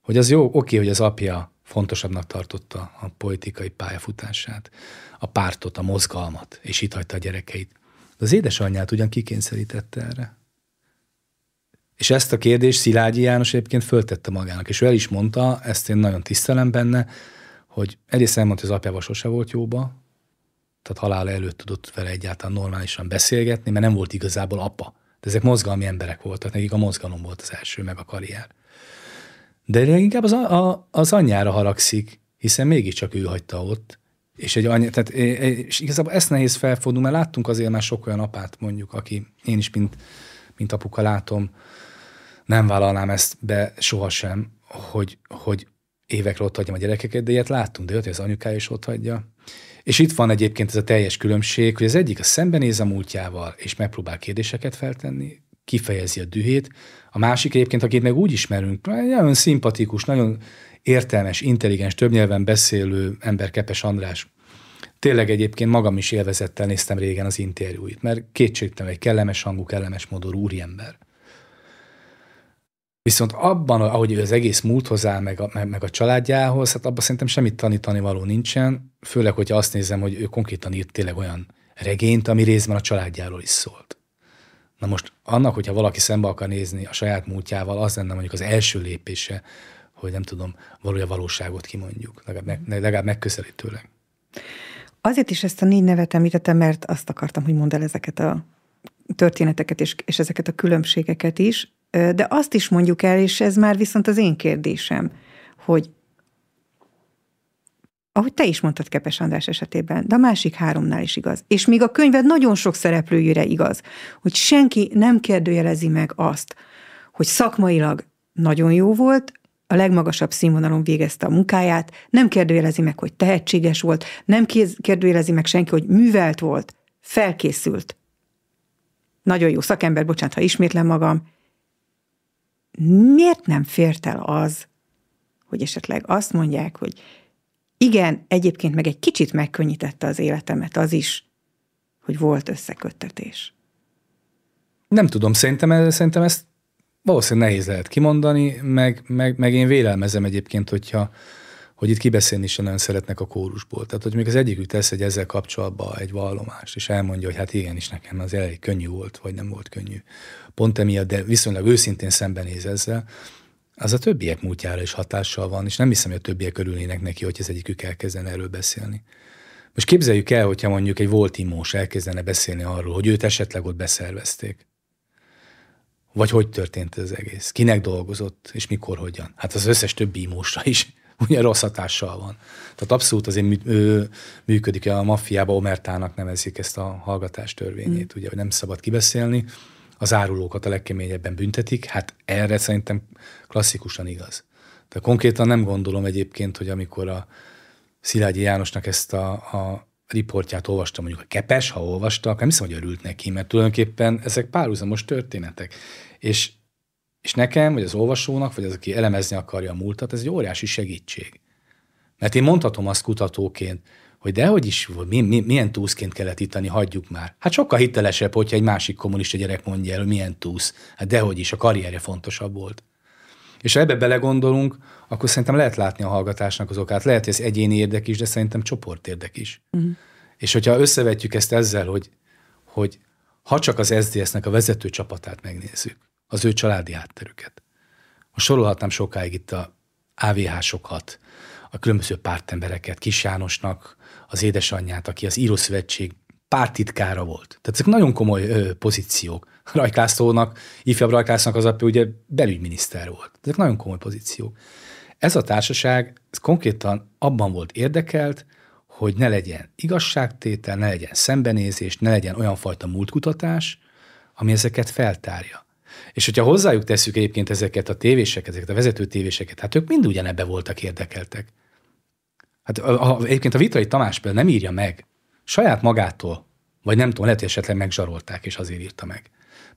hogy az jó, oké, hogy az apja fontosabbnak tartotta a politikai pályafutását, a pártot, a mozgalmat, és itt hagyta a gyerekeit. De az édesanyját ugyan kikényszerítette erre. És ezt a kérdést Szilágyi János egyébként föltette magának, és ő el is mondta, ezt én nagyon tisztelem benne, hogy egyrészt elmondta, hogy az apjával sose volt jóba, tehát halála előtt tudott vele egyáltalán normálisan beszélgetni, mert nem volt igazából apa. De ezek mozgalmi emberek voltak, nekik a mozgalom volt az első, meg a karrier. De leginkább az, a, az anyjára haragszik, hiszen mégiscsak ő hagyta ott, és egy anya, tehát, és igazából ezt nehéz felfogni, mert láttunk azért már sok olyan apát mondjuk, aki én is, mint, mint apuka látom, nem vállalnám ezt be sohasem, hogy, hogy évekre ott hagyjam a gyerekeket, de ilyet láttunk, de jött, hogy az anyukája is ott hagyja. És itt van egyébként ez a teljes különbség, hogy az egyik a szembenéz a múltjával, és megpróbál kérdéseket feltenni, kifejezi a dühét, a másik egyébként, akit meg úgy ismerünk, nagyon szimpatikus, nagyon értelmes, intelligens, több nyelven beszélő ember Kepes András. Tényleg egyébként magam is élvezettel néztem régen az interjúit, mert kétségtelen egy kellemes hangú, kellemes modorú úriember. Viszont abban, ahogy ő az egész múlthoz áll, meg a, meg, meg a családjához, hát abban szerintem semmit tanítani való nincsen, főleg, hogyha azt nézem, hogy ő konkrétan írt tényleg olyan regényt, ami részben a családjáról is szólt. Na most annak, hogyha valaki szembe akar nézni a saját múltjával, az lenne mondjuk az első lépése, hogy nem tudom, valója valóságot kimondjuk, legalább, legalább megközelítőleg. Azért is ezt a négy nevet említettem, mert azt akartam, hogy mondd el ezeket a történeteket és, és ezeket a különbségeket is, de azt is mondjuk el, és ez már viszont az én kérdésem, hogy ahogy te is mondtad Kepes András esetében, de a másik háromnál is igaz. És még a könyved nagyon sok szereplőjére igaz, hogy senki nem kérdőjelezi meg azt, hogy szakmailag nagyon jó volt, a legmagasabb színvonalon végezte a munkáját, nem kérdőjelezi meg, hogy tehetséges volt, nem kérdőjelezi meg senki, hogy művelt volt, felkészült. Nagyon jó szakember, bocsánat, ha ismétlem magam. Miért nem fért el az, hogy esetleg azt mondják, hogy igen, egyébként meg egy kicsit megkönnyítette az életemet az is, hogy volt összeköttetés. Nem tudom, szerintem, szerintem ezt valószínűleg nehéz lehet kimondani, meg, meg, meg én vélelmezem egyébként, hogyha hogy itt kibeszélni is nagyon szeretnek a kórusból. Tehát, hogy még az egyikük tesz egy ezzel kapcsolatban egy vallomást, és elmondja, hogy hát igenis nekem az elég könnyű volt, vagy nem volt könnyű. Pont emiatt, de viszonylag őszintén szembenéz ezzel, az a többiek múltjára is hatással van, és nem hiszem, hogy a többiek örülnének neki, hogy az egyikük elkezdene erről beszélni. Most képzeljük el, hogyha mondjuk egy volt imós elkezdene beszélni arról, hogy őt esetleg ott beszervezték. Vagy hogy történt ez egész? Kinek dolgozott, és mikor, hogyan? Hát az összes többi imósra is [LAUGHS] ugye rossz hatással van. Tehát abszolút azért mű, ő, működik, a maffiába omertának nevezik ezt a hallgatás törvényét, mm. ugye, hogy nem szabad kibeszélni, az árulókat a legkeményebben büntetik, hát erre szerintem klasszikusan igaz. De konkrétan nem gondolom egyébként, hogy amikor a Szilágyi Jánosnak ezt a, a riportját olvastam, mondjuk a Kepes, ha olvasta, nem hiszem, hogy örült neki, mert tulajdonképpen ezek párhuzamos történetek. És, és nekem, vagy az olvasónak, vagy az, aki elemezni akarja a múltat, ez egy óriási segítség. Mert én mondhatom azt kutatóként, hogy dehogy is, mi, mi, milyen túszként kellett ítani, hagyjuk már. Hát sokkal hitelesebb, hogyha egy másik kommunista gyerek mondja el, hogy milyen túsz. Hát dehogy is, a karrierje fontosabb volt. És ha ebbe belegondolunk, akkor szerintem lehet látni a hallgatásnak az okát. Lehet, hogy ez egyéni érdek is, de szerintem csoport érdek is. Uh-huh. És hogyha összevetjük ezt ezzel, hogy, hogy ha csak az SZDSZ-nek a vezető csapatát megnézzük, az ő családi hátterüket, most sorolhatnám sokáig itt a AVH-sokat, a különböző pártembereket, Kis Jánosnak az édesanyját, aki az Írószövetség pártitkára volt. Tehát ezek nagyon komoly ö, pozíciók. Rajkászlónak, ifjabb Rajkászlónak az apja ugye belügyminiszter volt. Ezek nagyon komoly pozíciók. Ez a társaság ez konkrétan abban volt érdekelt, hogy ne legyen igazságtétel, ne legyen szembenézés, ne legyen olyan fajta múltkutatás, ami ezeket feltárja. És hogyha hozzájuk tesszük egyébként ezeket a tévéseket, ezeket a vezető tévéseket, hát ők mind ugyanebbe voltak érdekeltek. Hát a, a, egyébként a Vitrai Tamás például nem írja meg saját magától, vagy nem tudom, lehet, hogy esetleg megzsarolták, és azért írta meg.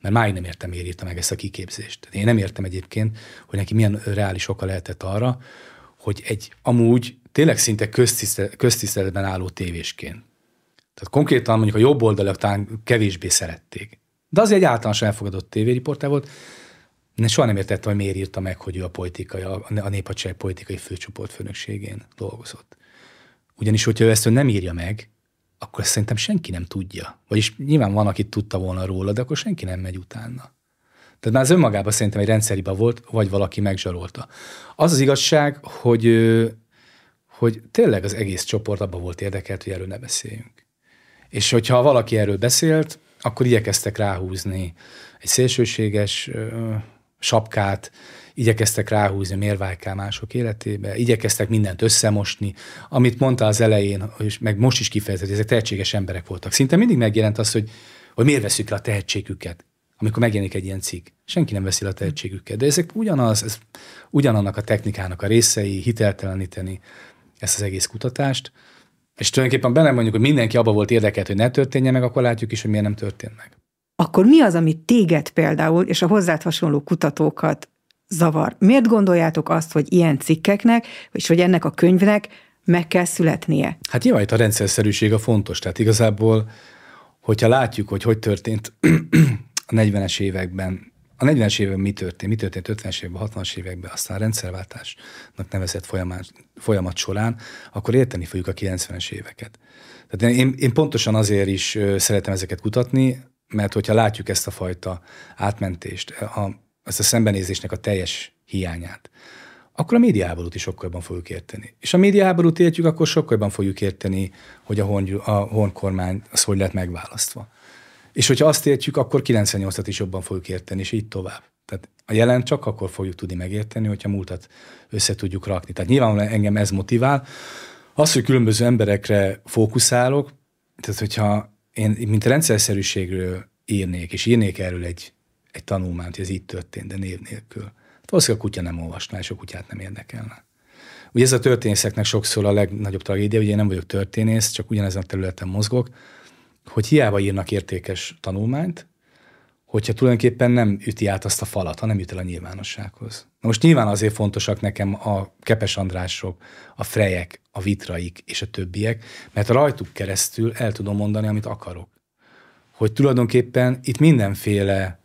Mert máig nem értem, miért írta meg ezt a kiképzést. Én nem értem egyébként, hogy neki milyen reális oka lehetett arra, hogy egy amúgy tényleg szinte köztiszteletben álló tévésként. Tehát konkrétan mondjuk a jobb oldalak talán kevésbé szerették. De az egy általános elfogadott tévériportál volt. Ne soha nem értettem, hogy miért írta meg, hogy ő a politikai, a néphadsereg politikai főcsoport főnökségén dolgozott. Ugyanis, hogyha ő ezt ő nem írja meg, akkor ezt szerintem senki nem tudja. Vagyis nyilván van, aki tudta volna róla, de akkor senki nem megy utána. Tehát már az önmagában szerintem egy rendszeriba volt, vagy valaki megzsarolta. Az az igazság, hogy, hogy tényleg az egész csoport abban volt érdekelt, hogy erről ne beszéljünk. És hogyha valaki erről beszélt, akkor igyekeztek ráhúzni egy szélsőséges sapkát, igyekeztek ráhúzni mérvájká mások életébe, igyekeztek mindent összemosni, amit mondta az elején, és meg most is kifejezett, ezek tehetséges emberek voltak. Szinte mindig megjelent az, hogy, hogy miért veszük le a tehetségüket, amikor megjelenik egy ilyen cikk. Senki nem veszi le a tehetségüket, de ezek ugyanaz, ez ugyanannak a technikának a részei, hitelteleníteni ezt az egész kutatást, és tulajdonképpen benne mondjuk, hogy mindenki abba volt érdekelt, hogy ne történjen meg, akkor látjuk is, hogy miért nem történt meg. Akkor mi az, ami téged például, és a hozzád hasonló kutatókat zavar? Miért gondoljátok azt, hogy ilyen cikkeknek, és hogy ennek a könyvnek meg kell születnie? Hát nyilván itt a rendszerszerűség a fontos. Tehát igazából, hogyha látjuk, hogy hogy történt [CLEARS THROAT] a 40-es években, a 40-es években mi történt, mi történt 50-es években, 60-as években, aztán a rendszerváltásnak nevezett folyamat, folyamat során, akkor érteni fogjuk a 90-es éveket. Tehát én, én pontosan azért is szeretem ezeket kutatni, mert hogyha látjuk ezt a fajta átmentést, a, ezt a szembenézésnek a teljes hiányát, akkor a médiáborút is sokkal jobban fogjuk érteni. És a médiáborút értjük, akkor sokkal jobban fogjuk érteni, hogy a, hon, a honkormány az hogy lett megválasztva. És hogyha azt értjük, akkor 98-at is jobban fogjuk érteni, és így tovább. Tehát a jelen csak akkor fogjuk tudni megérteni, hogyha múltat össze tudjuk rakni. Tehát nyilvánvalóan engem ez motivál. Az, hogy különböző emberekre fókuszálok, tehát hogyha én mint rendszerszerűségről írnék, és írnék erről egy, egy tanulmányt, hogy ez így történt, de név nélkül, hát valószínűleg a kutya nem olvasná, és a kutyát nem érdekelne. Ugye ez a történészeknek sokszor a legnagyobb tragédia, ugye én nem vagyok történész, csak ugyanezen a területen mozgok, hogy hiába írnak értékes tanulmányt, hogyha tulajdonképpen nem üti át azt a falat, ha nem jut el a nyilvánossághoz. Na most nyilván azért fontosak nekem a Kepes Andrások, a Frejek, a Vitraik és a többiek, mert rajtuk keresztül el tudom mondani, amit akarok. Hogy tulajdonképpen itt mindenféle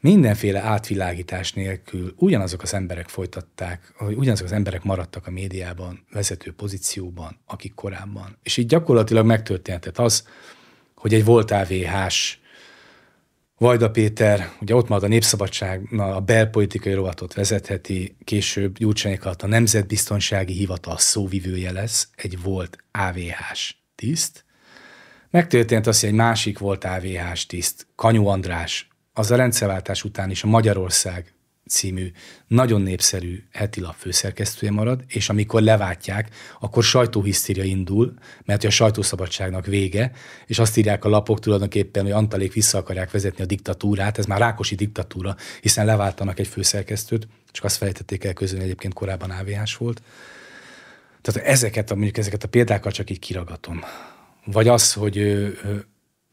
mindenféle átvilágítás nélkül ugyanazok az emberek folytatták, ugyanazok az emberek maradtak a médiában, vezető pozícióban, akik korábban. És így gyakorlatilag megtörténhetett az, hogy egy volt AVH-s Vajda Péter, ugye ott marad a Népszabadság, a belpolitikai rovatot vezetheti, később Gyurcsányék alatt a Nemzetbiztonsági Hivatal szóvivője lesz, egy volt AVH-s tiszt. Megtörtént az, hogy egy másik volt AVH-s tiszt, Kanyú András, az a rendszerváltás után is a Magyarország című nagyon népszerű heti lap főszerkesztője marad, és amikor leváltják, akkor sajtóhisztéria indul, mert a sajtószabadságnak vége, és azt írják a lapok tulajdonképpen, hogy Antalék vissza akarják vezetni a diktatúrát, ez már Rákosi diktatúra, hiszen leváltanak egy főszerkesztőt, csak azt felejtették el közön, egyébként korábban AVH volt. Tehát ezeket, mondjuk ezeket a példákat csak így kiragatom. Vagy az, hogy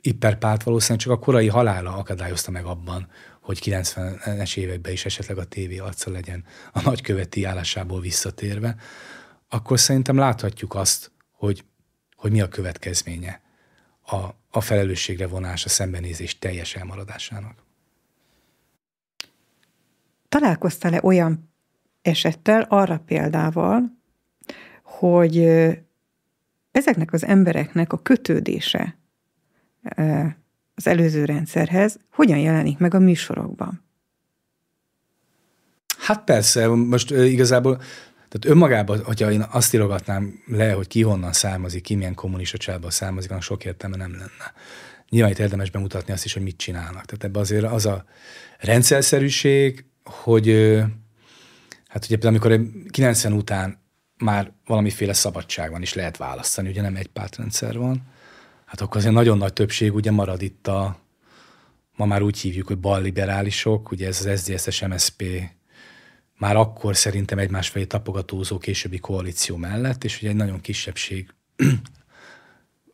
Ipperpált valószínűleg csak a korai halála akadályozta meg abban, hogy 90-es években is esetleg a tévé arca legyen a nagyköveti állásából visszatérve, akkor szerintem láthatjuk azt, hogy, hogy mi a következménye a, a felelősségre vonás, a szembenézés teljes elmaradásának. Találkoztál-e olyan esettel, arra példával, hogy ezeknek az embereknek a kötődése az előző rendszerhez, hogyan jelenik meg a műsorokban? Hát persze, most igazából tehát önmagában, hogyha én azt írogatnám le, hogy ki honnan származik, ki milyen kommunista családból származik, annak sok értelme nem lenne. Nyilván itt érdemes bemutatni azt is, hogy mit csinálnak. Tehát ebben azért az a rendszerszerűség, hogy hát ugye például amikor 90 után már valamiféle szabadság van, és lehet választani, ugye nem egy pártrendszer van, hát akkor azért nagyon nagy többség ugye marad itt a, ma már úgy hívjuk, hogy balliberálisok, ugye ez az SZDSZ-es MSZP már akkor szerintem egymás felé tapogatózó későbbi koalíció mellett, és ugye egy nagyon kisebbség [CLEARS THROAT]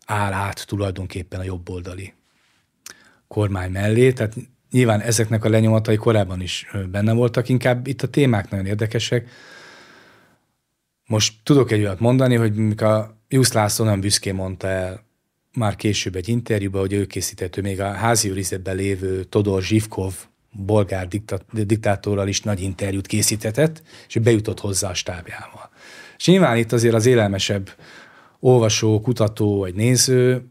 áll át tulajdonképpen a jobboldali kormány mellé, tehát nyilván ezeknek a lenyomatai korábban is benne voltak, inkább itt a témák nagyon érdekesek. Most tudok egy olyat mondani, hogy a Jusz László nem büszkén mondta el már később egy interjúban, hogy ő készített, még a házi őrizetben lévő Todor Zsivkov bolgár diktátorral is nagy interjút készítetett, és bejutott hozzá a stábjával. És nyilván itt azért az élelmesebb olvasó, kutató vagy néző,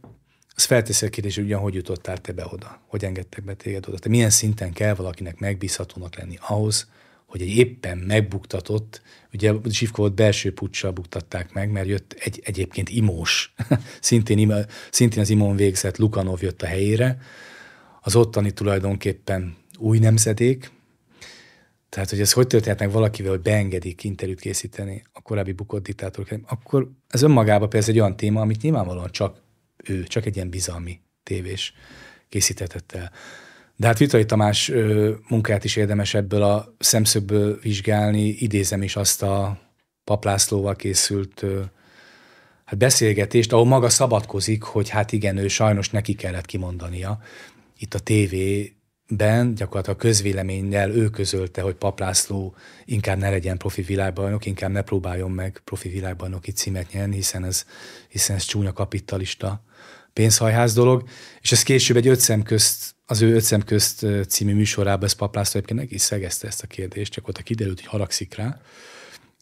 az felteszi a kérdést, hogy ugyan hogy jutottál te be oda, hogy engedtek be téged oda. Te milyen szinten kell valakinek megbízhatónak lenni ahhoz, hogy egy éppen megbuktatott, ugye Zsivkovot belső puccsal buktatták meg, mert jött egy egyébként imós, [LAUGHS] szintén, szintén az imón végzett Lukanov jött a helyére, az ottani tulajdonképpen új nemzedék, tehát, hogy ez hogy történhet meg valakivel, hogy beengedik interjút készíteni a korábbi bukott diktátorok, akkor ez önmagában persze egy olyan téma, amit nyilvánvalóan csak ő, csak egy ilyen bizalmi tévés készítetett el. De hát Vitrai Tamás munkát is érdemes ebből a szemszögből vizsgálni. Idézem is azt a paplászlóval készült hát beszélgetést, ahol maga szabadkozik, hogy hát igen, ő sajnos neki kellett kimondania. Itt a tévében gyakorlatilag a közvéleménnyel ő közölte, hogy Paplászló inkább ne legyen profi világbajnok, inkább ne próbáljon meg profi világbajnoki címet nyerni, hiszen ez, hiszen ez csúnya kapitalista pénzhajház dolog, és ez később egy öt szem közt az ő Ötszem közt című műsorában ez paplászta egyébként is szegezte ezt a kérdést, csak ott kiderült, hogy haragszik rá.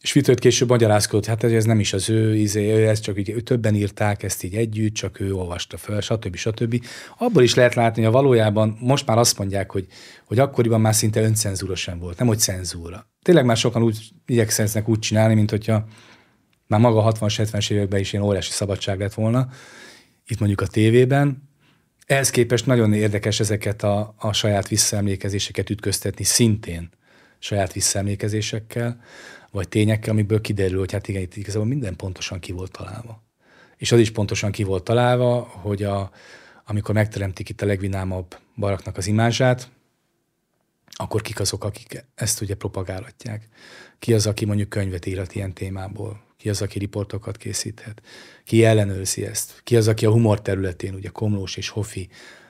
És Vitőt később magyarázkodott, hát ez nem is az ő izé, ez csak így, többen írták ezt így együtt, csak ő olvasta fel, stb. stb. Abból is lehet látni, hogy valójában most már azt mondják, hogy, hogy akkoriban már szinte öncenzúra sem volt, nem hogy cenzúra. Tényleg már sokan úgy igyekszenek úgy csinálni, mint hogyha már maga a 60-70-es években is ilyen óriási szabadság lett volna, itt mondjuk a tévében, ehhez képest nagyon érdekes ezeket a, a saját visszaemlékezéseket ütköztetni szintén saját visszaemlékezésekkel, vagy tényekkel, amiből kiderül, hogy hát igen, itt igazából minden pontosan ki volt találva. És az is pontosan ki volt találva, hogy a, amikor megteremtik itt a legvinámabb baraknak az imázsát, akkor kik azok, akik ezt ugye propagálhatják. Ki az, aki mondjuk könyvet írhat ilyen témából, ki az, aki riportokat készíthet, ki ellenőrzi ezt, ki az, aki a humor területén, ugye Komlós és Hofi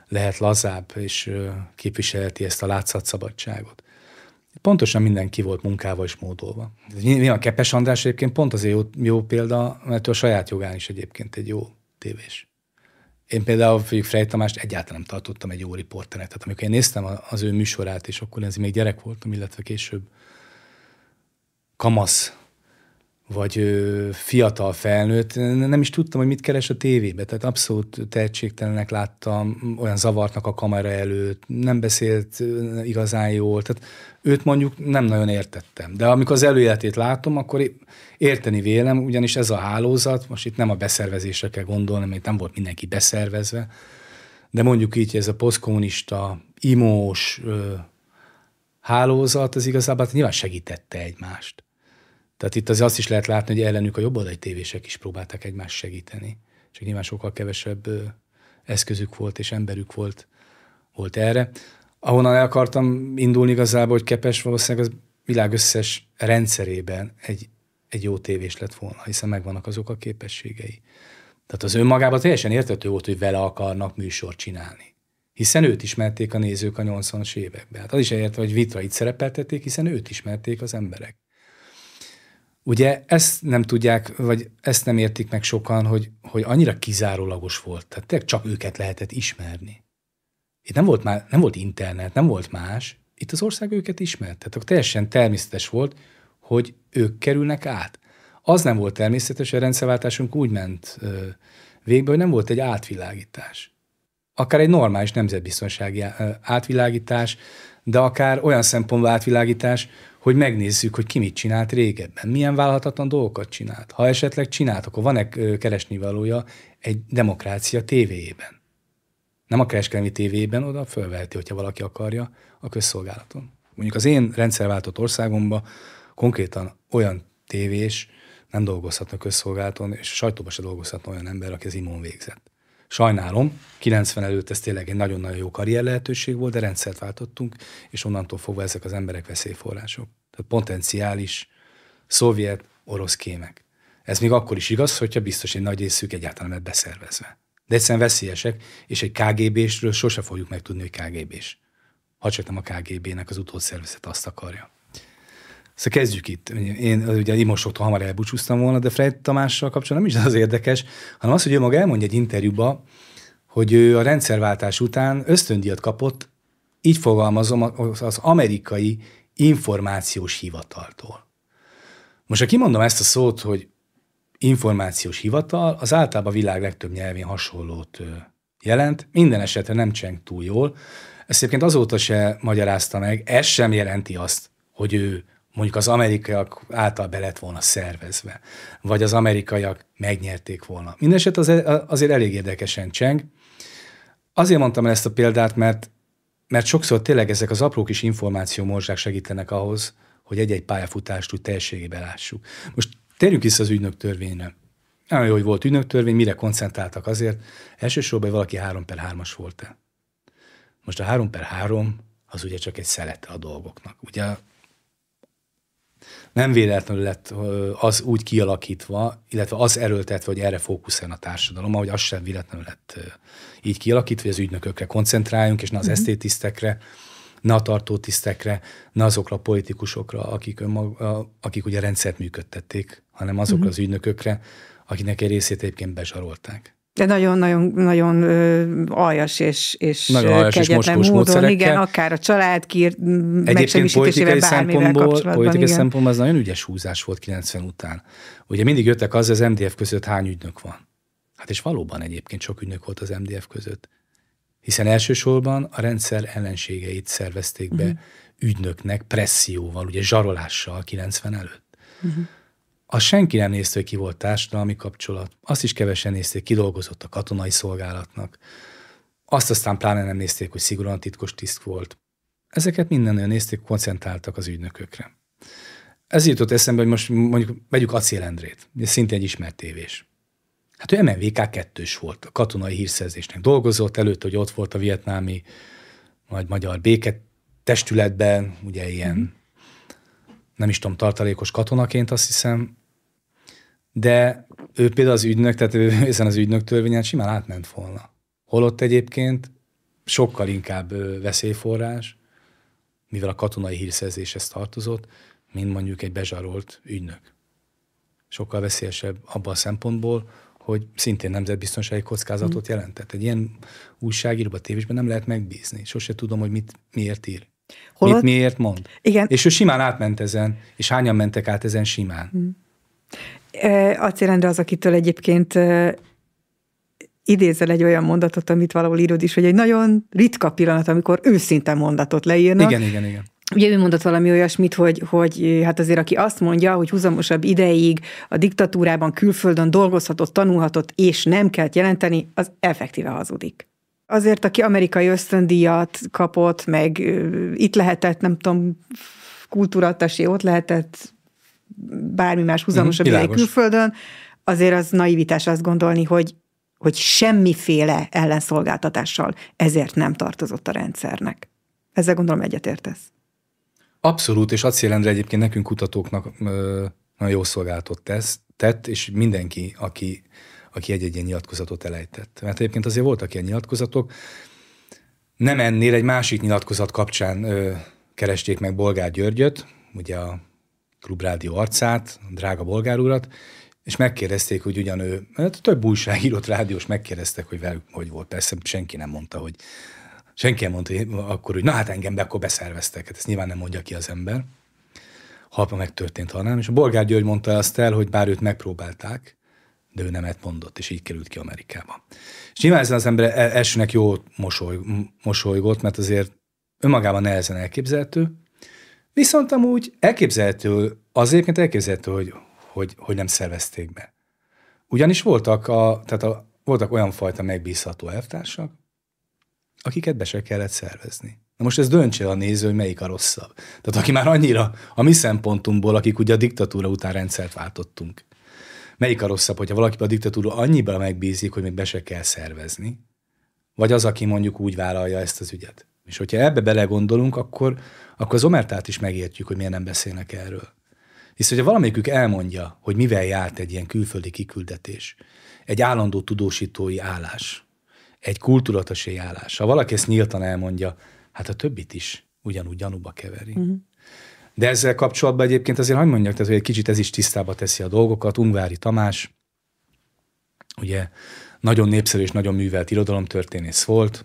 lehet lazább, és képviselheti ezt a látszatszabadságot. Pontosan mindenki volt munkával és módolva. a Kepes András egyébként pont azért jó, jó példa, mert ő a saját jogán is egyébként egy jó tévés Én például Főjük Frey Tamást egyáltalán nem tartottam egy jó riporternek. Tehát amikor én néztem az ő műsorát, és akkor ez még gyerek voltam, illetve később kamasz vagy fiatal felnőtt, nem is tudtam, hogy mit keres a tévébe, tehát abszolút tehetségtelenek láttam, olyan zavartnak a kamera előtt, nem beszélt igazán jól, tehát őt mondjuk nem nagyon értettem. De amikor az előéletét látom, akkor érteni vélem, ugyanis ez a hálózat, most itt nem a beszervezésre kell gondolni, mert nem volt mindenki beszervezve, de mondjuk így, ez a posztkommunista, imós hálózat, az igazából hát nyilván segítette egymást. Tehát itt azért azt is lehet látni, hogy ellenük a jobboldali tévések is próbálták egymást segíteni. Csak nyilván sokkal kevesebb eszközük volt és emberük volt, volt erre. Ahonnan el akartam indulni igazából, hogy Kepes valószínűleg az világ összes rendszerében egy, egy jó tévés lett volna, hiszen megvannak azok a képességei. Tehát az önmagában teljesen értető volt, hogy vele akarnak műsort csinálni. Hiszen őt ismerték a nézők a 80-as években. Hát az is érte, hogy Vitra itt szerepeltették, hiszen őt ismerték az emberek. Ugye ezt nem tudják, vagy ezt nem értik meg sokan, hogy, hogy annyira kizárólagos volt. Tehát tényleg csak őket lehetett ismerni. Itt nem volt, már, nem volt internet, nem volt más. Itt az ország őket ismert. Tehát teljesen természetes volt, hogy ők kerülnek át. Az nem volt természetes, a rendszerváltásunk úgy ment végbe, hogy nem volt egy átvilágítás. Akár egy normális nemzetbiztonsági átvilágítás, de akár olyan szempontból átvilágítás, hogy megnézzük, hogy ki mit csinált régebben, milyen vállalhatatlan dolgokat csinált. Ha esetleg csinált, akkor van-e keresnivalója egy demokrácia tévéjében. Nem a kereskedelmi tévében, oda fölveheti, hogyha valaki akarja, a közszolgálaton. Mondjuk az én rendszerváltott országomban konkrétan olyan tévés nem dolgozhatna közszolgálaton, és sajtóban se dolgozhatna olyan ember, aki az imon végzett. Sajnálom, 90 előtt ez tényleg egy nagyon-nagyon jó karrier lehetőség volt, de rendszert váltottunk, és onnantól fogva ezek az emberek veszélyforrások. Tehát potenciális szovjet, orosz kémek. Ez még akkor is igaz, hogyha biztos egy nagy részük egyáltalán lett beszervezve. De egyszerűen veszélyesek, és egy KGB-sről sose fogjuk megtudni, hogy KGB-s. Ha csak nem a KGB-nek az utódszervezet azt akarja. Szóval kezdjük itt. Én ugye Imosoktól hamar elbúcsúztam volna, de Fred Tamással kapcsolatban nem is az érdekes, hanem az, hogy ő maga elmondja egy interjúba, hogy ő a rendszerváltás után ösztöndíjat kapott, így fogalmazom, az amerikai információs hivataltól. Most, ha kimondom ezt a szót, hogy információs hivatal, az általában a világ legtöbb nyelvén hasonlót jelent, minden esetre nem cseng túl jól. Ezt egyébként azóta se magyarázta meg, ez sem jelenti azt, hogy ő mondjuk az amerikaiak által be lett volna szervezve, vagy az amerikaiak megnyerték volna. Mindeneset az, azért elég érdekesen cseng. Azért mondtam el ezt a példát, mert, mert sokszor tényleg ezek az apró kis információmorzsák segítenek ahhoz, hogy egy-egy pályafutást úgy teljességében lássuk. Most térjünk vissza az ügynök törvényre. Nagyon jó, hogy volt ügynök törvény, mire koncentráltak azért. Elsősorban valaki 3 per 3-as volt-e. Most a 3 per 3 az ugye csak egy szelete a dolgoknak. Ugye nem véletlenül lett az úgy kialakítva, illetve az erőltetve, hogy erre fókuszáljon a társadalom, ahogy az sem véletlenül lett így kialakítva, hogy az ügynökökre koncentráljunk, és ne az uh-huh. esztétisztekre, ne a tartótisztekre, ne azokra a politikusokra, akik, önmaga, akik ugye rendszert működtették, hanem azokra uh-huh. az ügynökökre, akinek egy részét egyébként bezsarolták. De nagyon-nagyon nagyon aljas és, és nagyon aljas kegyetlen és módon, igen, akár a család kír, Egyébként politikai szempontból, politikai igen. szempontból az nagyon ügyes húzás volt 90 után. Ugye mindig jöttek az, az MDF között hány ügynök van. Hát és valóban egyébként sok ügynök volt az MDF között. Hiszen elsősorban a rendszer ellenségeit szervezték be uh-huh. ügynöknek presszióval, ugye zsarolással 90 előtt. Uh-huh. Azt senki nem nézte, hogy ki volt társadalmi kapcsolat. Azt is kevesen nézték, ki dolgozott a katonai szolgálatnak. Azt aztán pláne nem nézték, hogy szigorúan titkos tiszt volt. Ezeket minden olyan nézték, koncentráltak az ügynökökre. Ez jutott eszembe, hogy most mondjuk vegyük Acél Endrét, szintén egy ismert tévés. Hát ő MNVK kettős volt, a katonai hírszerzésnek dolgozott, előtt, hogy ott volt a vietnámi vagy magyar béke testületben, ugye ilyen, mm. nem is tudom, tartalékos katonaként azt hiszem, de ő például az ügynök, tehát ő [LAUGHS] ezen az ügynök törvényen simán átment volna. Holott egyébként sokkal inkább veszélyforrás, mivel a katonai hírszerzéshez tartozott, mint mondjuk egy bezsarolt ügynök. Sokkal veszélyesebb abban a szempontból, hogy szintén nemzetbiztonsági kockázatot mm. jelentett. Egy ilyen újságíróba, tévésben nem lehet megbízni. Sose tudom, hogy mit, miért ír. Holott? Mit miért mond. Igen. És ő simán átment ezen, és hányan mentek át ezen simán. Mm. Acélendre az, akitől egyébként idézel egy olyan mondatot, amit valahol írod is, hogy egy nagyon ritka pillanat, amikor őszinte mondatot leírnak. Igen, igen, igen. Ugye ő mondott valami olyasmit, hogy, hogy hát azért aki azt mondja, hogy húzamosabb ideig a diktatúrában, külföldön dolgozhatott, tanulhatott, és nem kell jelenteni, az effektíve hazudik. Azért, aki amerikai ösztöndíjat kapott, meg itt lehetett, nem tudom, kultúratasi, ott lehetett bármi más húzamosabb mm, ideig külföldön, azért az naivitás azt gondolni, hogy hogy semmiféle ellenszolgáltatással ezért nem tartozott a rendszernek. Ezzel gondolom egyetértesz. Abszolút, és Acélendre egyébként nekünk kutatóknak nagyon jó szolgálatot tesz, tett, és mindenki, aki, aki egy-egy ilyen nyilatkozatot elejtett. Mert egyébként azért voltak ilyen nyilatkozatok. Nem ennél egy másik nyilatkozat kapcsán ö, keresték meg Bolgár Györgyöt, ugye a klubrádió arcát, drága bolgár urat, és megkérdezték, hogy ugyan ő, hát több újságírót, rádiós megkérdeztek, hogy velük hogy volt. Persze senki nem mondta, hogy senki nem mondta hogy akkor, hogy na hát engem be, akkor beszerveztek. Hát ezt nyilván nem mondja ki az ember. Halpa megtörtént, ha nem. És a Bolgár György mondta azt el, hogy bár őt megpróbálták, de ő nemet mondott, és így került ki Amerikába. És nyilván ezen az ember e- elsőnek jó mosoly, mosolygott, mert azért önmagában nehezen elképzelhető, viszont amúgy elképzelhető, azért elképzelhető, hogy, hogy, hogy nem szervezték be. Ugyanis voltak, a, tehát a, voltak olyan fajta megbízható elvtársak, akiket be se kellett szervezni. Na most ez döntse a néző, hogy melyik a rosszabb. Tehát aki már annyira a mi szempontunkból, akik ugye a diktatúra után rendszert váltottunk, melyik a rosszabb, hogyha valaki a diktatúra annyiba megbízik, hogy még be se kell szervezni, vagy az, aki mondjuk úgy vállalja ezt az ügyet. És hogyha ebbe belegondolunk, akkor, akkor az omertát is megértjük, hogy miért nem beszélnek erről. Hisz, hogyha valamelyikük elmondja, hogy mivel járt egy ilyen külföldi kiküldetés, egy állandó tudósítói állás, egy kultúratasi állás, ha valaki ezt nyíltan elmondja, hát a többit is ugyanúgy gyanúba keveri. Uh-huh. De ezzel kapcsolatban egyébként azért hagyd mondjak, tehát, hogy egy kicsit ez is tisztába teszi a dolgokat. Ungvári Tamás, ugye nagyon népszerű és nagyon művelt irodalomtörténész volt,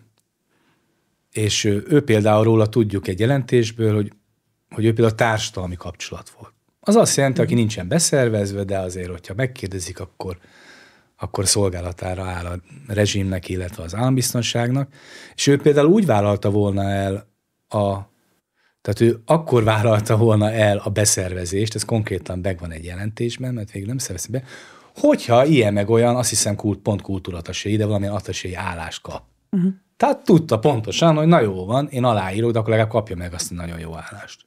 és ő például róla tudjuk egy jelentésből, hogy, hogy ő például társadalmi kapcsolat volt. Az azt jelenti, aki nincsen beszervezve, de azért, hogyha megkérdezik, akkor, akkor szolgálatára áll a rezsimnek, illetve az állambiztonságnak. És ő például úgy vállalta volna el a tehát ő akkor vállalta volna el a beszervezést, ez konkrétan megvan egy jelentésben, mert végül nem szervezi be, hogyha ilyen meg olyan, azt hiszem kult, pont kultúratasé, de valamilyen atasé állást kap. Uh-huh. Tehát tudta pontosan, hogy na jó van, én aláírok, de akkor legalább kapja meg azt a nagyon jó állást.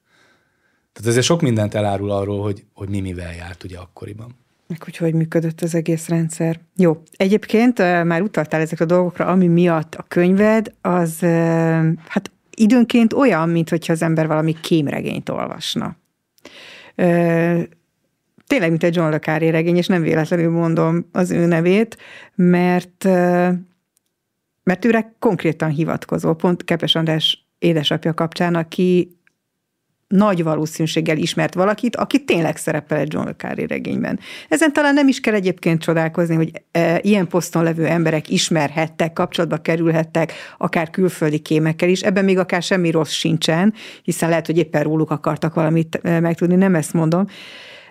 Tehát ezért sok mindent elárul arról, hogy, hogy mi mivel járt ugye akkoriban. Meg hogy hogy működött az egész rendszer. Jó. Egyébként már utaltál ezekre a dolgokra, ami miatt a könyved, az hát időnként olyan, mint hogyha az ember valami kémregényt olvasna. Tényleg, mint egy John le Carré regény, és nem véletlenül mondom az ő nevét, mert mert őre konkrétan hivatkozó, pont Kepes András édesapja kapcsán, aki nagy valószínűséggel ismert valakit, aki tényleg szerepel egy John le regényben. Ezen talán nem is kell egyébként csodálkozni, hogy e, ilyen poszton levő emberek ismerhettek, kapcsolatba kerülhettek, akár külföldi kémekkel is. Ebben még akár semmi rossz sincsen, hiszen lehet, hogy éppen róluk akartak valamit e, megtudni, nem ezt mondom.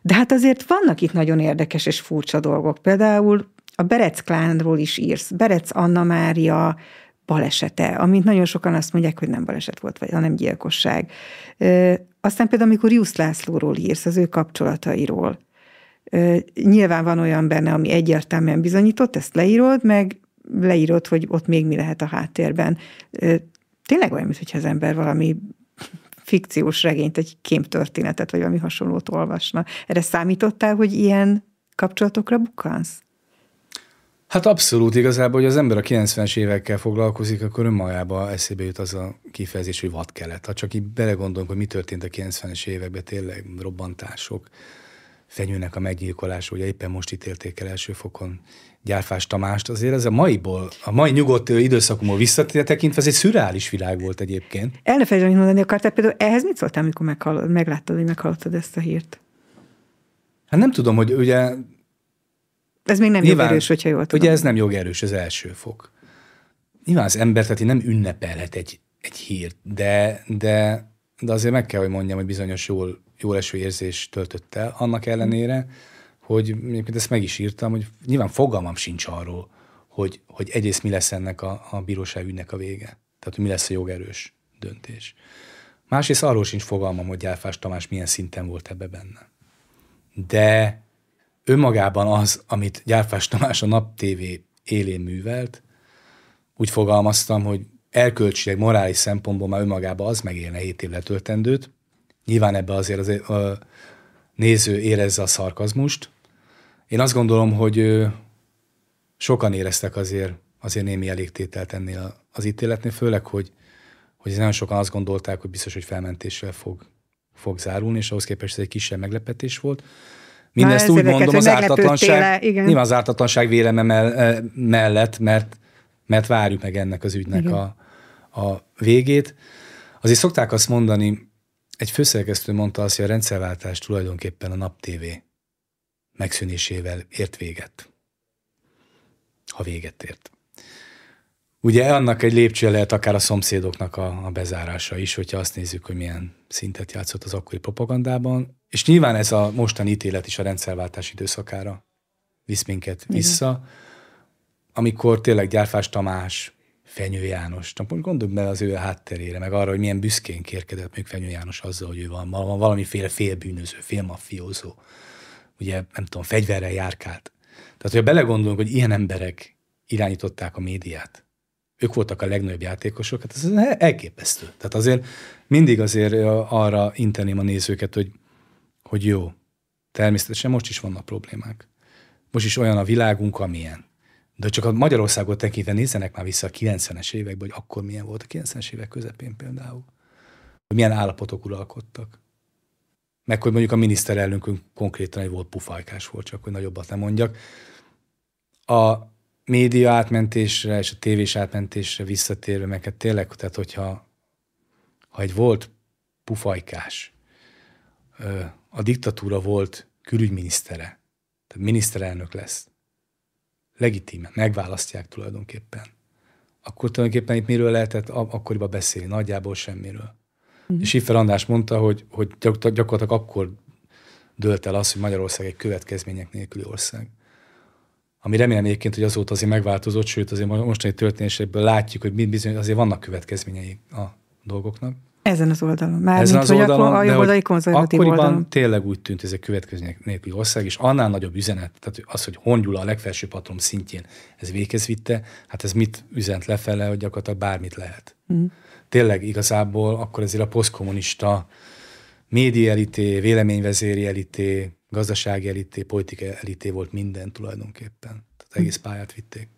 De hát azért vannak itt nagyon érdekes és furcsa dolgok. Például a Berec klánról is írsz. Berec Anna Mária, balesete, amint nagyon sokan azt mondják, hogy nem baleset volt, vagy hanem gyilkosság. Aztán például, amikor Jusz Lászlóról írsz, az ő kapcsolatairól, nyilván van olyan benne, ami egyértelműen bizonyított, ezt leírod, meg leírod, hogy ott még mi lehet a háttérben. Tényleg olyan, mintha az ember valami fikciós regényt, egy kémtörténetet, vagy valami hasonlót olvasna. Erre számítottál, hogy ilyen kapcsolatokra bukkansz? Hát abszolút igazából, hogy az ember a 90-es évekkel foglalkozik, akkor önmagában eszébe jut az a kifejezés, hogy vad kelet. Ha csak így belegondolunk, hogy mi történt a 90-es években, tényleg robbantások, fenyőnek a meggyilkolása, ugye éppen most ítélték el első fokon Gyárfás Tamást, azért ez a maiból, a mai nyugodt időszakunkból visszatekintve, ez egy szürreális világ volt egyébként. El ne felejtsd, mondani akartál, például ehhez mit szóltál, amikor meghallod, megláttad, hogy meghallottad ezt a hírt? Hát nem tudom, hogy ugye Ez még nem Nyilván, jogerős, hogyha jól tudom. Ugye ez nem jogerős, az első fok. Nyilván az ember, tehát nem ünnepelhet egy, egy hírt, de, de, de azért meg kell, hogy mondjam, hogy bizonyos jól, jól eső érzés töltött el, annak ellenére, hogy egyébként ezt meg is írtam, hogy nyilván fogalmam sincs arról, hogy, hogy egyrészt mi lesz ennek a, a bíróság ügynek a vége. Tehát, hogy mi lesz a jogerős döntés. Másrészt arról sincs fogalmam, hogy Gyárfás Tamás milyen szinten volt ebbe benne. De önmagában az, amit Gyárfás Tamás a Nap TV élén művelt, úgy fogalmaztam, hogy erkölcsileg, morális szempontból már önmagában az megélne 7 év letöltendőt. Nyilván ebbe azért az, a néző érezze a szarkazmust. Én azt gondolom, hogy sokan éreztek azért, azért némi elégtételt ennél az ítéletnél, főleg, hogy, hogy nagyon sokan azt gondolták, hogy biztos, hogy felmentéssel fog, fog zárulni, és ahhoz képest ez egy kisebb meglepetés volt. Mindezt úgy mondom, az ártatlanság, nyilván az ártatlanság véleme mellett, mert mert várjuk meg ennek az ügynek a, a végét. Azért szokták azt mondani, egy főszerkesztő mondta azt, hogy a rendszerváltás tulajdonképpen a Nap TV megszűnésével ért véget. Ha véget ért. Ugye annak egy lépcső lehet akár a szomszédoknak a, a bezárása is, hogyha azt nézzük, hogy milyen szintet játszott az akkori propagandában. És nyilván ez a mostani ítélet is a rendszerváltás időszakára visz minket vissza. Igen amikor tényleg Gyárfás Tamás, Fenyő János, gondolj bele az ő hátterére, meg arra, hogy milyen büszkén kérkedett még Fenyő János azzal, hogy ő van, van valamiféle félbűnöző, félmafiózó, ugye nem tudom, fegyverrel járkált. Tehát, hogyha belegondolunk, hogy ilyen emberek irányították a médiát, ők voltak a legnagyobb játékosok, hát ez elképesztő. Tehát azért mindig azért arra inteném a nézőket, hogy, hogy jó, természetesen most is vannak problémák. Most is olyan a világunk, amilyen. De csak a Magyarországot tekintve nézzenek már vissza a 90-es években, hogy akkor milyen volt a 90-es évek közepén például. Hogy milyen állapotok uralkodtak. Meg hogy mondjuk a miniszterelnökünk konkrétan egy volt pufajkás volt, csak hogy nagyobbat nem mondjak. A média átmentésre és a tévés átmentésre visszatérve, meg hát tényleg, tehát hogyha ha egy volt pufajkás, a diktatúra volt külügyminisztere, tehát miniszterelnök lesz, legitime, megválasztják tulajdonképpen. Akkor tulajdonképpen itt miről lehetett akkoriban beszélni? Nagyjából semmiről. Mm. És Iffer András mondta, hogy, hogy gyakorlatilag akkor dölt el az, hogy Magyarország egy következmények nélküli ország. Ami remélem egyébként, hogy azóta azért megváltozott, sőt azért mostani történésekből látjuk, hogy bizony azért vannak következményei a dolgoknak. Ezen az oldalon. Már Ezen mint, az oldalon, a jobboldali konzervatív akkoriban oldalon. tényleg úgy tűnt, ez egy következő nélküli ország, és annál nagyobb üzenet, tehát az, hogy Hongyula a legfelsőbb patron szintjén ez véghez vitte, hát ez mit üzent lefele, hogy gyakorlatilag bármit lehet. Mm. Tényleg igazából akkor ezért a posztkommunista média elité, véleményvezéri elité, gazdasági elité, politikai elité volt minden tulajdonképpen. Tehát egész pályát vitték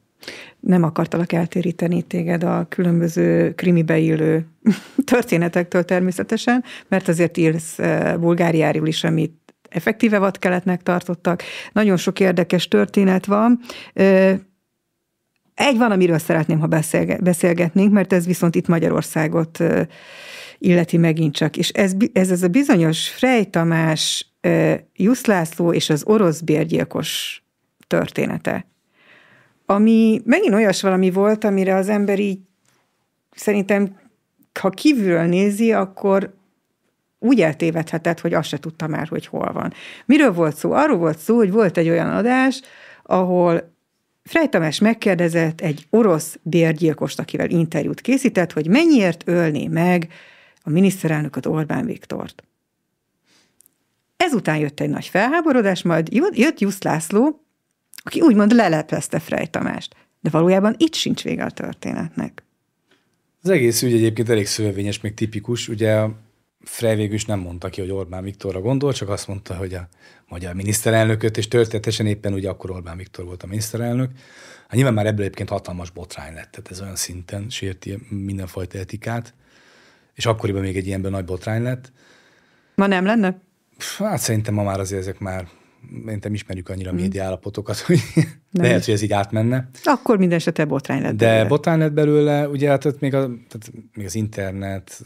nem akartalak eltéríteni téged a különböző krimibe illő [LAUGHS] történetektől természetesen, mert azért írsz eh, Bulgáriáról is, amit effektíve vadkeletnek tartottak. Nagyon sok érdekes történet van. Eh, egy van, amiről szeretném, ha beszélgetnénk, mert ez viszont itt Magyarországot eh, illeti megint csak. És ez, ez, ez a bizonyos Frey Tamás, Jusz László és az orosz bérgyilkos története ami megint olyas valami volt, amire az ember így szerintem, ha kívülről nézi, akkor úgy eltévedhetett, hogy azt se tudta már, hogy hol van. Miről volt szó? Arról volt szó, hogy volt egy olyan adás, ahol Tamás megkérdezett egy orosz bérgyilkost, akivel interjút készített, hogy mennyiért ölné meg a miniszterelnököt Orbán Viktort. Ezután jött egy nagy felháborodás, majd jött Jusz László, aki úgymond leleplezte Frey Tamást. De valójában itt sincs vége a történetnek. Az egész ügy egyébként elég szövevényes, még tipikus. Ugye Frey végül is nem mondta ki, hogy Orbán Viktorra gondol, csak azt mondta, hogy a magyar miniszterelnököt, és történetesen éppen ugye akkor Orbán Viktor volt a miniszterelnök. Hát nyilván már ebből egyébként hatalmas botrány lett, tehát ez olyan szinten sérti mindenfajta etikát, és akkoriban még egy ilyenben nagy botrány lett. Ma nem lenne? Hát szerintem ma már azért ezek már nem ismerjük annyira a mm. média állapotokat, hogy nem lehet, hogy ez így átmenne. Akkor minden esetre botrány lett De belőle. botrány lett belőle, ugye hát még, a, tehát még az internet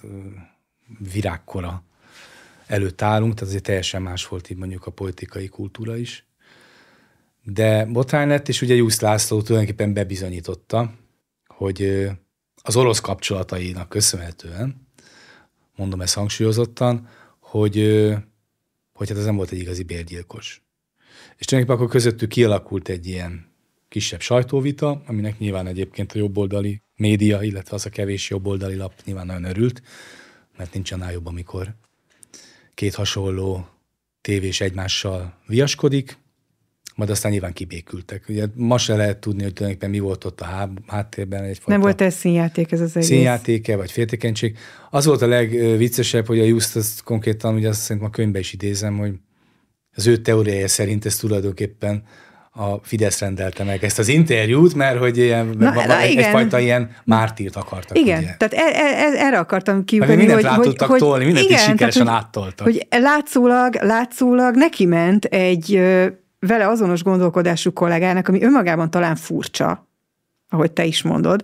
virágkora előtt állunk, tehát azért teljesen más volt így mondjuk a politikai kultúra is. De botrány lett, és ugye Jusz László tulajdonképpen bebizonyította, hogy az orosz kapcsolatainak köszönhetően, mondom ezt hangsúlyozottan, hogy, hogy hát ez nem volt egy igazi bérgyilkos. És tulajdonképpen akkor közöttük kialakult egy ilyen kisebb sajtóvita, aminek nyilván egyébként a jobboldali média, illetve az a kevés jobboldali lap nyilván nagyon örült, mert nincs annál jobb, amikor két hasonló tévés egymással viaskodik, majd aztán nyilván kibékültek. Ugye ma se lehet tudni, hogy tulajdonképpen mi volt ott a háttérben. Egyfajta Nem volt ez színjáték ez az egész? Színjátéke, vagy féltékenység. Az volt a legviccesebb, hogy a Just, azt konkrétan, ugye azt szerintem a könyvben is idézem, hogy az ő teóriája szerint ez tulajdonképpen a Fidesz rendelte meg ezt az interjút, mert hogy ilyen, na, na, egy, egyfajta ilyen mártírt akartak. Igen, ugye. tehát e, e, e, erre akartam kiugrani, hogy... Mindent hogy, tudtak hogy, tolni, mindent igen, is sikeresen tehát, áttoltak. Hogy látszólag, látszólag neki ment egy vele azonos gondolkodású kollégának, ami önmagában talán furcsa, ahogy te is mondod,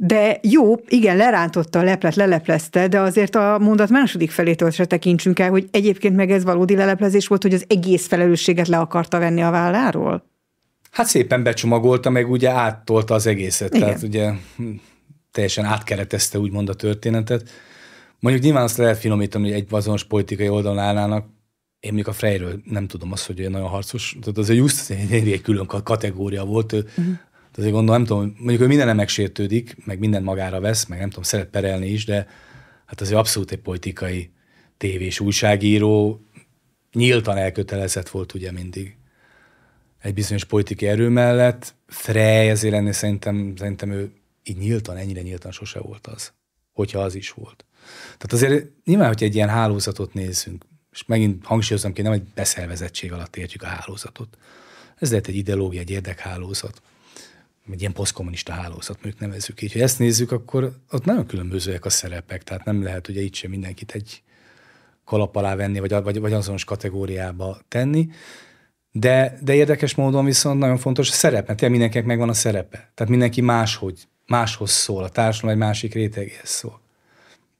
de jó, igen, lerántotta a leplet, leleplezte, de azért a mondat második felétől se tekintsünk el, hogy egyébként meg ez valódi leleplezés volt, hogy az egész felelősséget le akarta venni a válláról? Hát szépen becsomagolta, meg ugye áttolta az egészet, igen. tehát ugye hm, teljesen átkeretezte úgymond a történetet. Mondjuk nyilván azt lehet finomítani, hogy egy azonos politikai oldalon állnának, én még a Freyről nem tudom azt, hogy nagyon harcos, tehát az egy just egy, külön kategória volt, ő, uh-huh. azért gondolom, nem tudom, mondjuk ő minden megsértődik, meg minden magára vesz, meg nem tudom, szeret perelni is, de hát azért abszolút egy politikai tévés újságíró, nyíltan elkötelezett volt ugye mindig egy bizonyos politikai erő mellett. Frey ezért lenni szerintem, szerintem ő így nyíltan, ennyire nyíltan sose volt az, hogyha az is volt. Tehát azért nyilván, hogy egy ilyen hálózatot nézzünk, és megint hangsúlyozom ki, nem egy beszervezettség alatt értjük a hálózatot. Ez lehet egy ideológia, egy érdekhálózat, egy ilyen posztkommunista hálózat, mondjuk nevezzük így. Ha ezt nézzük, akkor ott nagyon különbözőek a szerepek, tehát nem lehet ugye itt sem mindenkit egy kalap alá venni, vagy, vagy, vagy azonos kategóriába tenni. De, de érdekes módon viszont nagyon fontos a szerep, mert mindenkinek megvan a szerepe. Tehát mindenki máshogy, máshoz szól, a társadalom egy másik rétegéhez szól.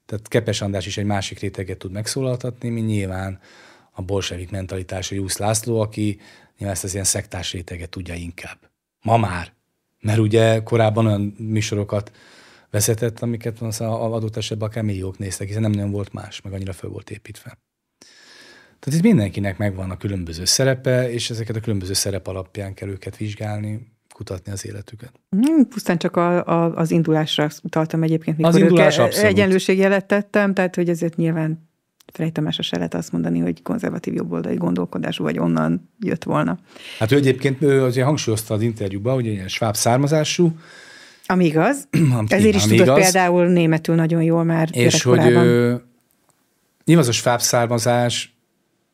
Tehát Kepes András is egy másik réteget tud megszólaltatni, mint nyilván a bolsevik mentalitású Jusz László, aki nyilván ezt az ilyen szektás réteget tudja inkább. Ma már. Mert ugye korábban olyan műsorokat vezetett, amiket az adott esetben akár milliók néztek, hiszen nem nagyon volt más, meg annyira föl volt építve. Tehát itt mindenkinek megvan a különböző szerepe, és ezeket a különböző szerep alapján kell őket vizsgálni, kutatni az életüket. Hmm, pusztán csak a, a, az indulásra utaltam egyébként, mikor az indulás abszolút. egyenlőségjelet tettem, tehát hogy ezért nyilván Frey Tamásra se lehet azt mondani, hogy konzervatív jobboldali gondolkodású, vagy onnan jött volna. Hát ő egyébként ő azért hangsúlyozta az interjúban, hogy egy sváb származású, ami igaz. [CLEARS THROAT] Ezért is tudott igaz. például németül nagyon jól már És hogy ő, nyilván az a sváb származás,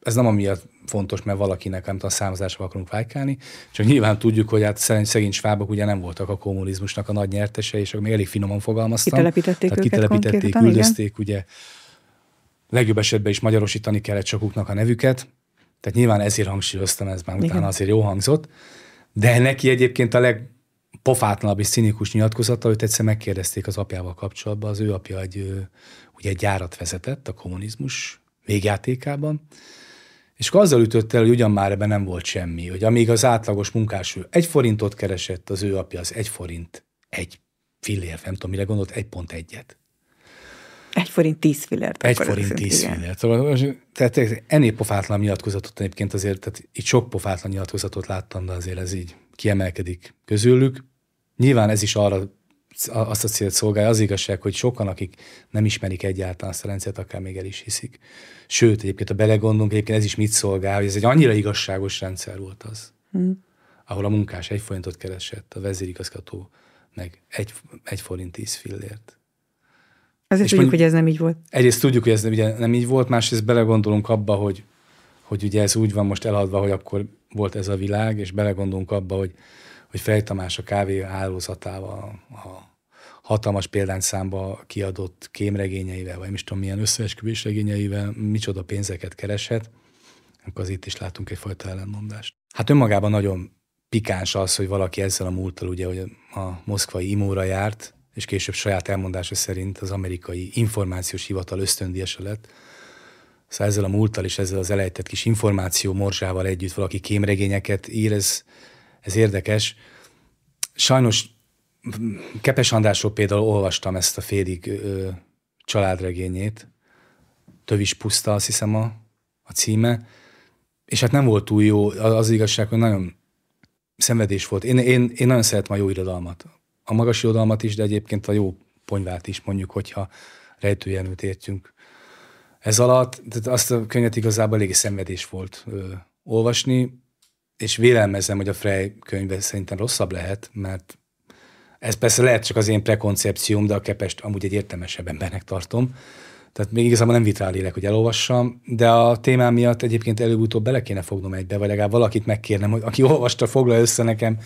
ez nem amiatt fontos, mert valakinek nem a számozásra akarunk vájkálni, csak nyilván tudjuk, hogy hát szegény svábok ugye nem voltak a kommunizmusnak a nagy nyertese, és még elég finoman fogalmaztam. Kitelepítették Tehát őket kitelepítették, üldözték, ugye. Legjobb esetben is magyarosítani kellett sokuknak a nevüket, tehát nyilván ezért hangsúlyoztam, ez már utána azért jó hangzott, de neki egyébként a legpofátlanabb és színikus nyilatkozata, hogy egyszer megkérdezték az apjával kapcsolatban, az ő apja egy, ugye egy gyárat vezetett a kommunizmus végjátékában, és akkor azzal ütött el, hogy ugyan már ebben nem volt semmi, hogy amíg az átlagos munkás ő egy forintot keresett, az ő apja az egy forint, egy fillér, nem tudom, mire gondolt, egy pont egyet. Egy forint tíz fillért. Egy forint tíz fillért. Szóval, tehát ennél pofátlan nyilatkozatot egyébként azért, tehát itt sok pofátlan nyilatkozatot láttam, de azért ez így kiemelkedik közülük. Nyilván ez is arra azt a célt szolgálja. Az igazság, hogy sokan, akik nem ismerik egyáltalán azt a rendszert, akár még el is hiszik. Sőt, egyébként, ha belegondolunk, egyébként ez is mit szolgál, hogy ez egy annyira igazságos rendszer volt az, hmm. ahol a munkás egy forintot keresett, a vezérigazgató meg egy, egy forint tíz fillért. Azért tudjuk, hogy ez nem így volt. Egyrészt tudjuk, hogy ez nem, ugye nem így volt, másrészt belegondolunk abba, hogy, hogy ugye ez úgy van most eladva, hogy akkor volt ez a világ, és belegondolunk abba, hogy hogy Frey Tamás a kávé hálózatával, a hatalmas példányszámba kiadott kémregényeivel, vagy nem is tudom milyen összeesküvés regényeivel micsoda pénzeket kereshet, akkor az itt is látunk egyfajta ellenmondást. Hát önmagában nagyon pikáns az, hogy valaki ezzel a múlttal ugye, hogy a moszkvai imóra járt, és később saját elmondása szerint az amerikai információs hivatal ösztöndiese lett, Szóval ezzel a múlttal és ezzel az elejtett kis információ morzsával együtt valaki kémregényeket ír, ez, ez érdekes. Sajnos Kepes Andrásról például olvastam ezt a félig ö, családregényét, Tövis puszta, azt hiszem a, a címe, és hát nem volt túl jó, az, az igazság, hogy nagyon szenvedés volt. Én, én, én nagyon szeretem a jó irodalmat. A magas irodalmat is, de egyébként a jó ponyvát is mondjuk, hogyha rejtőjelműt értünk. Ez alatt, tehát azt a könyvet igazából eléggé szenvedés volt ö, olvasni, és vélelmezem, hogy a Frey könyve szerintem rosszabb lehet, mert ez persze lehet csak az én prekoncepcióm, de a Kepest amúgy egy értelmesebb embernek tartom. Tehát még igazából nem vitrálélek, hogy elolvassam, de a témám miatt egyébként előbb-utóbb bele kéne fognom egybe, vagy legalább valakit megkérnem, hogy aki olvasta, foglalja össze nekem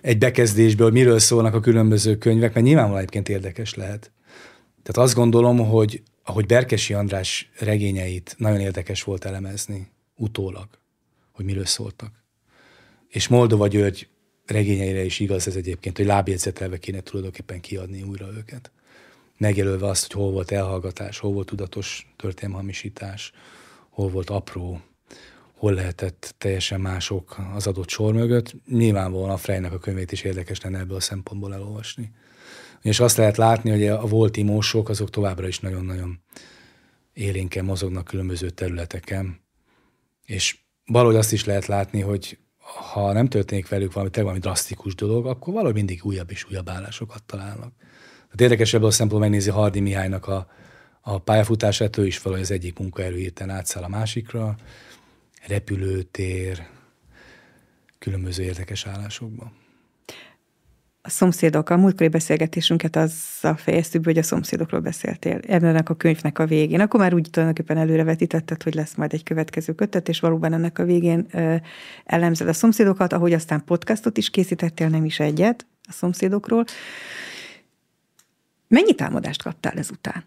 egy bekezdésbe, hogy miről szólnak a különböző könyvek, mert nyilvánvalóan egyébként érdekes lehet. Tehát azt gondolom, hogy ahogy Berkesi András regényeit nagyon érdekes volt elemezni utólag, hogy miről szóltak. És Moldova György regényeire is igaz ez egyébként, hogy lábjegyzetelve kéne tulajdonképpen kiadni újra őket. Megjelölve azt, hogy hol volt elhallgatás, hol volt tudatos történelmhamisítás, hol volt apró, hol lehetett teljesen mások az adott sor mögött. Nyilvánvalóan a Freynek a könyvét is érdekes lenne ebből a szempontból elolvasni. És azt lehet látni, hogy a volt imósok azok továbbra is nagyon-nagyon élénken mozognak különböző területeken, és valahogy azt is lehet látni, hogy ha nem történik velük valami, valami drasztikus dolog, akkor valahogy mindig újabb és újabb állásokat találnak. Tehát érdekes ebből a szempontból megnézi Hardi Mihálynak a, a pályafutását, ő is valahogy az egyik munkaerő héten átszáll a másikra, repülőtér, különböző érdekes állásokban a szomszédok, a múltkori beszélgetésünket azzal fejeztük hogy a szomszédokról beszéltél ennek a könyvnek a végén. Akkor már úgy tulajdonképpen előrevetítetted, hogy lesz majd egy következő kötet, és valóban ennek a végén ö, elemzed a szomszédokat, ahogy aztán podcastot is készítettél, nem is egyet a szomszédokról. Mennyi támadást kaptál ezután?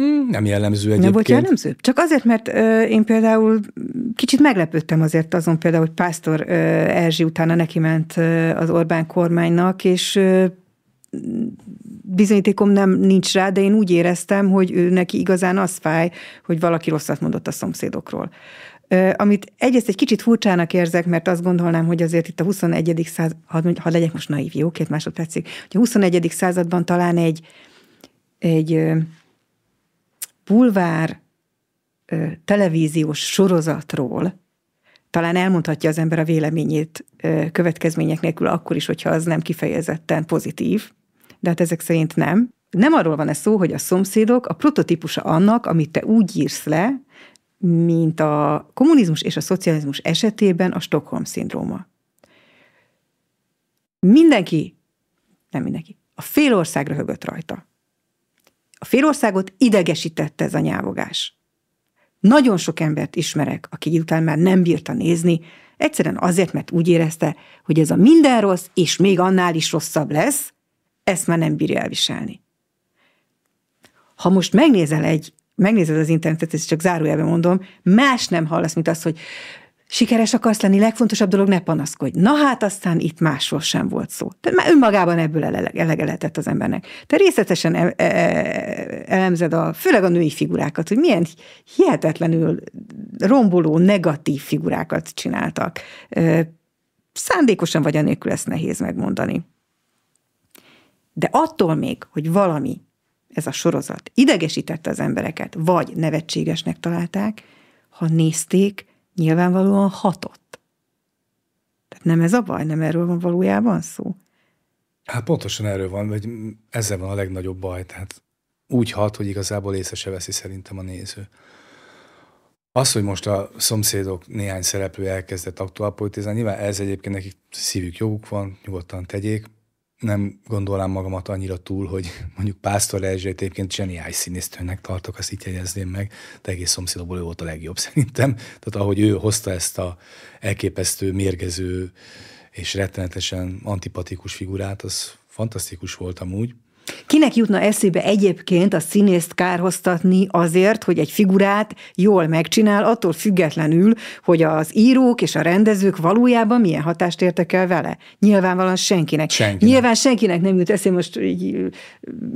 Mm, nem jellemző egyébként. Nem volt jellemző? Csak azért, mert ö, én például kicsit meglepődtem azért azon például, hogy Pásztor ö, Erzsi utána neki ment ö, az Orbán kormánynak, és ö, bizonyítékom nem nincs rá, de én úgy éreztem, hogy ő neki igazán az fáj, hogy valaki rosszat mondott a szomszédokról. Amit egyrészt egy kicsit furcsának érzek, mert azt gondolnám, hogy azért itt a 21. század, ha, ha legyek most naív, jó, két másodpercig, hogy a 21. században talán egy, egy bulvár televíziós sorozatról talán elmondhatja az ember a véleményét következmények nélkül, akkor is, hogyha az nem kifejezetten pozitív, de hát ezek szerint nem. Nem arról van ez szó, hogy a szomszédok a prototípusa annak, amit te úgy írsz le, mint a kommunizmus és a szocializmus esetében a Stockholm-szindróma. Mindenki, nem mindenki, a fél ország röhögött rajta. A félországot idegesítette ez a nyávogás. Nagyon sok embert ismerek, aki után már nem bírta nézni, egyszerűen azért, mert úgy érezte, hogy ez a minden rossz, és még annál is rosszabb lesz, ezt már nem bírja elviselni. Ha most megnézel egy, megnézed az internetet, ezt csak zárójelben mondom, más nem hallasz, mint az, hogy Sikeres akarsz lenni, legfontosabb dolog, ne panaszkodj. Na hát aztán itt másról sem volt szó. Tehát már önmagában ebből elege lehetett az embernek. Te részletesen e- e- elemzed a, főleg a női figurákat, hogy milyen hihetetlenül romboló, negatív figurákat csináltak. Szándékosan vagy anélkül ezt nehéz megmondani. De attól még, hogy valami, ez a sorozat idegesítette az embereket, vagy nevetségesnek találták, ha nézték, nyilvánvalóan hatott. Tehát nem ez a baj, nem erről van valójában szó? Hát pontosan erről van, vagy ezzel van a legnagyobb baj. Tehát úgy hat, hogy igazából észre se veszi szerintem a néző. Az, hogy most a szomszédok néhány szereplő elkezdett aktuálpolitizálni, nyilván ez egyébként nekik szívük joguk van, nyugodtan tegyék, nem gondolám magamat annyira túl, hogy mondjuk Pásztor Erzsét egyébként zseniális színésztőnek tartok, azt így jegyezném meg, de egész szomszédokból ő volt a legjobb szerintem. Tehát ahogy ő hozta ezt a elképesztő, mérgező és rettenetesen antipatikus figurát, az fantasztikus volt amúgy. Kinek jutna eszébe egyébként a színészt kárhoztatni azért, hogy egy figurát jól megcsinál, attól függetlenül, hogy az írók és a rendezők valójában milyen hatást értek el vele? Nyilvánvalóan senkinek. senkinek. Nyilván senkinek nem jut eszébe, most így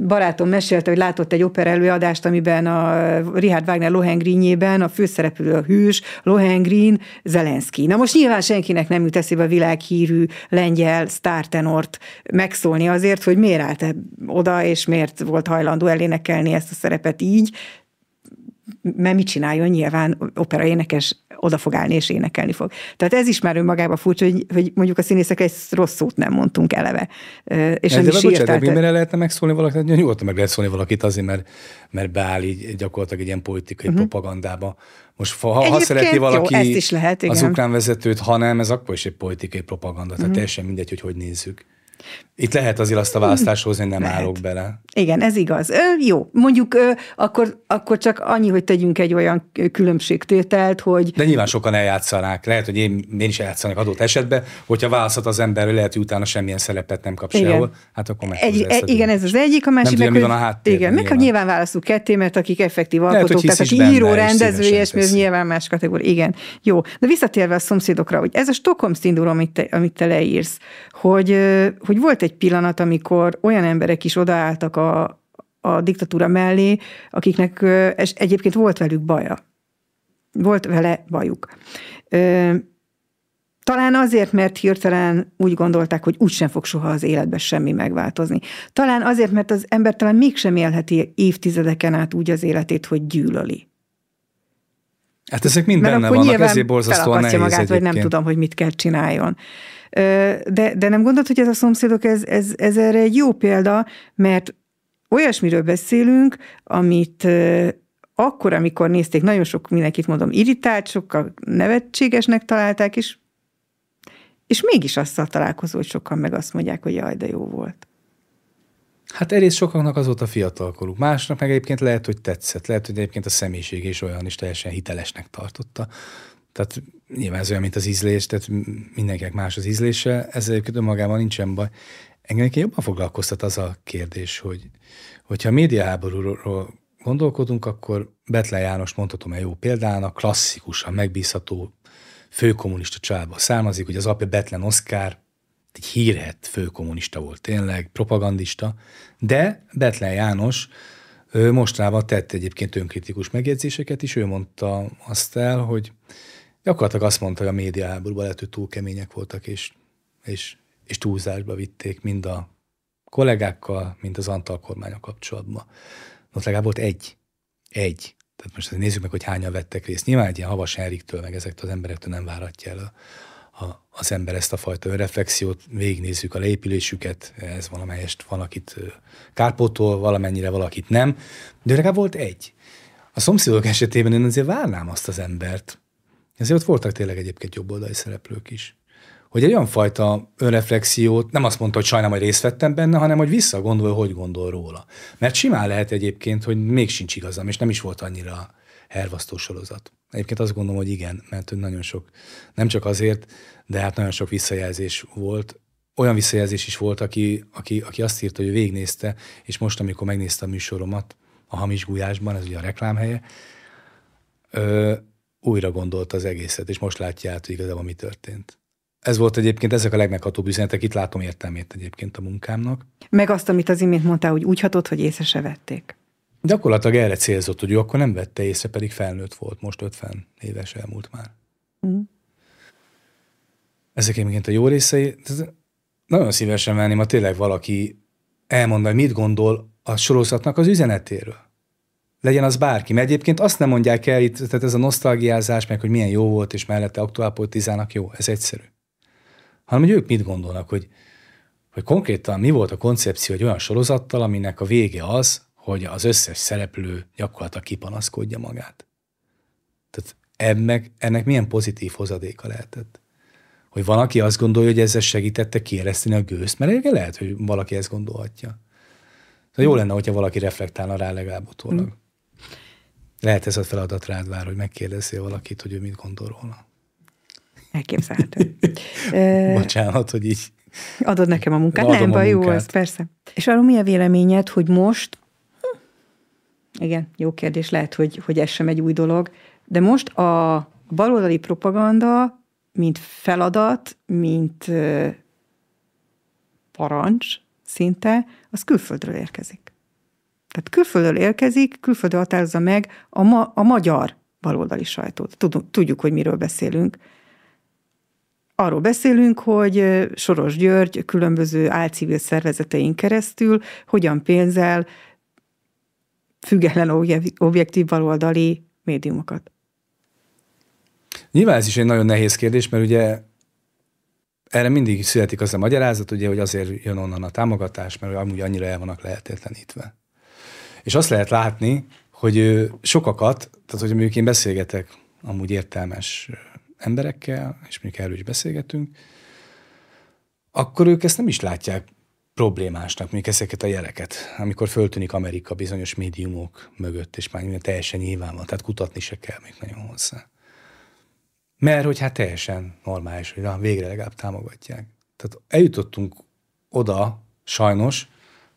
barátom mesélte, hogy látott egy opera előadást, amiben a Richard Wagner Lohengrinjében a főszereplő a hős, Lohengrin, Zelenszky. Na most nyilván senkinek nem jut eszébe a világhírű lengyel sztártenort megszólni azért, hogy miért állt oda, és miért volt hajlandó elénekelni ezt a szerepet így, mert mit csináljon, nyilván operaénekes oda fog állni és énekelni fog. Tehát ez is már önmagában furcsa, hogy, hogy mondjuk a színészek egy rossz szót nem mondtunk eleve. És nem, de is bocsánat, de miért lehetne megszólni valakit? Hát nyugodtan meg lehet szólni valakit azért, mert, mert beáll így gyakorlatilag egy ilyen politikai uh-huh. propagandába. Most ha, ha szereti valaki jó, ezt is lehet, igen. az ukrán vezetőt, ha nem, ez akkor is egy politikai propaganda. Tehát uh-huh. teljesen mindegy, hogy hogy nézzük. Itt lehet azért azt a választást hozni, hogy nem lehet. állok bele. Igen, ez igaz. Ö, jó, mondjuk ö, akkor, akkor csak annyi, hogy tegyünk egy olyan különbségtételt, hogy... De nyilván sokan eljátszanák. Lehet, hogy én, én is eljátszanak adott esetben, hogyha választhat az ember, lehet, hogy utána semmilyen szerepet nem kap igen. sehol, hát akkor meg egy, egy, Igen, ez az egyik, a másik nem meg, tudom, mi van a háttérben. Igen, meg nyilván. nyilván válaszunk ketté, mert akik effektív alkotók, lehet, tehát aki író, rendező, és ez nyilván más kategória. Igen, jó. De visszatérve a szomszédokra, hogy ez a Stockholm szindróma, amit te, amit te leírsz, hogy, hogy volt egy pillanat, amikor olyan emberek is odaálltak a, a diktatúra mellé, akiknek egyébként volt velük baja. Volt vele bajuk. Talán azért, mert hirtelen úgy gondolták, hogy úgysem fog soha az életben semmi megváltozni. Talán azért, mert az ember talán mégsem élheti évtizedeken át úgy az életét, hogy gyűlöli. Hát ezek mind mert benne vannak, ezért borzasztóan nehéz magát, egyébként. vagy nem tudom, hogy mit kell csináljon. De, de nem gondolod, hogy ez a szomszédok, ez, ez, ez erre egy jó példa, mert olyasmiről beszélünk, amit akkor, amikor nézték, nagyon sok mindenkit mondom, irritált, sokkal nevetségesnek találták, és, és mégis azzal találkozó, hogy sokan meg azt mondják, hogy jaj, de jó volt. Hát egyrészt sokaknak az volt a fiatalkoruk. Másnak meg egyébként lehet, hogy tetszett. Lehet, hogy egyébként a személyiség is olyan is teljesen hitelesnek tartotta. Tehát nyilván ez olyan, mint az ízlés, tehát mindenkinek más az ízlése, ezzel önmagában nincsen baj. Engem jobban foglalkoztat az a kérdés, hogy hogyha a médiaháborúról gondolkodunk, akkor Betlen János mondhatom egy jó példának, klasszikusan megbízható főkommunista családból származik, hogy az apja Betlen Oszkár, egy hírhet főkommunista volt tényleg, propagandista, de Betlen János mostanában tett egyébként önkritikus megjegyzéseket is, ő mondta azt el, hogy gyakorlatilag azt mondta, hogy a médiaháborúban lehet, hogy túl kemények voltak, és, és, és túlzásba vitték mind a kollégákkal, mind az Antal kormánya kapcsolatban. Ott legalább volt egy. Egy. Tehát most nézzük meg, hogy hányan vettek részt. Nyilván egy ilyen Havas Henriktől, meg ezektől az emberektől nem váratja el a, a, az ember ezt a fajta önreflexiót, végignézzük a leépülésüket, ez valamelyest valakit kárpótol, valamennyire valakit nem, de legalább volt egy. A szomszédok esetében én azért várnám azt az embert, ezért ott voltak tényleg egyébként jobboldali szereplők is. Hogy egy olyan fajta önreflexiót, nem azt mondta, hogy sajnálom, hogy részt vettem benne, hanem hogy visszagondol, hogy gondol róla. Mert simán lehet egyébként, hogy még sincs igazam, és nem is volt annyira hervasztó sorozat. Egyébként azt gondolom, hogy igen, mert nagyon sok, nem csak azért, de hát nagyon sok visszajelzés volt. Olyan visszajelzés is volt, aki, aki, aki azt írta, hogy végnézte, és most, amikor megnézte a műsoromat a Hamis Gulyásban, ez ugye a reklámhelye, ö, újra gondolta az egészet, és most látja át, hogy igazából mi történt. Ez volt egyébként, ezek a legmeghatóbb üzenetek, itt látom értelmét egyébként a munkámnak. Meg azt, amit az imént mondtál, hogy úgy hatott, hogy észre se vették. Gyakorlatilag erre célzott, hogy ő akkor nem vette észre, pedig felnőtt volt, most 50 éves elmúlt már. Mm. Ezek egyébként a jó részei. Nagyon szívesen venném, ha tényleg valaki elmondja, hogy mit gondol a sorozatnak az üzenetéről. Legyen az bárki. Mert egyébként azt nem mondják el itt, tehát ez a nosztalgiázás, meg hogy milyen jó volt, és mellette aktuálpolitizának jó, ez egyszerű. Hanem, hogy ők mit gondolnak, hogy, hogy konkrétan mi volt a koncepció egy olyan sorozattal, aminek a vége az, hogy az összes szereplő gyakorlatilag kipanaszkodja magát. Tehát ennek, ennek milyen pozitív hozadéka lehetett? Hogy van, aki azt gondolja, hogy ezzel segítette kiereszteni a gőzt, mert egyébként lehet, hogy valaki ezt gondolhatja. Tehát jó lenne, hogyha valaki reflektálna rá legalább utólag. Mm. Lehet ez a feladat rád vár, hogy megkérdezzél valakit, hogy ő mit gondol róla. Elképzelhető. [LAUGHS] Bocsánat, hogy így Adod nekem a munkát? Nem, baj, jó, ez persze. És arról mi a véleményed, hogy most, hm, igen, jó kérdés, lehet, hogy, hogy ez sem egy új dolog, de most a baloldali propaganda, mint feladat, mint parancs szinte, az külföldről érkezik. Tehát külföldről érkezik, külföldről határozza meg a, ma, a magyar baloldali sajtót. Tudjuk, hogy miről beszélünk. Arról beszélünk, hogy Soros György különböző álcivil szervezetein keresztül hogyan pénzel független objektív baloldali médiumokat. Nyilván ez is egy nagyon nehéz kérdés, mert ugye erre mindig születik az a magyarázat, ugye, hogy azért jön onnan a támogatás, mert amúgy annyira el vannak lehetetlenítve. És azt lehet látni, hogy sokakat, tehát hogy mondjuk én beszélgetek amúgy értelmes emberekkel, és mondjuk erről is beszélgetünk, akkor ők ezt nem is látják problémásnak, mondjuk ezeket a jeleket, amikor föltűnik Amerika bizonyos médiumok mögött, és már teljesen nyilván van, tehát kutatni se kell még nagyon hozzá. Mert hogy hát teljesen normális, hogy végre legalább támogatják. Tehát eljutottunk oda, sajnos,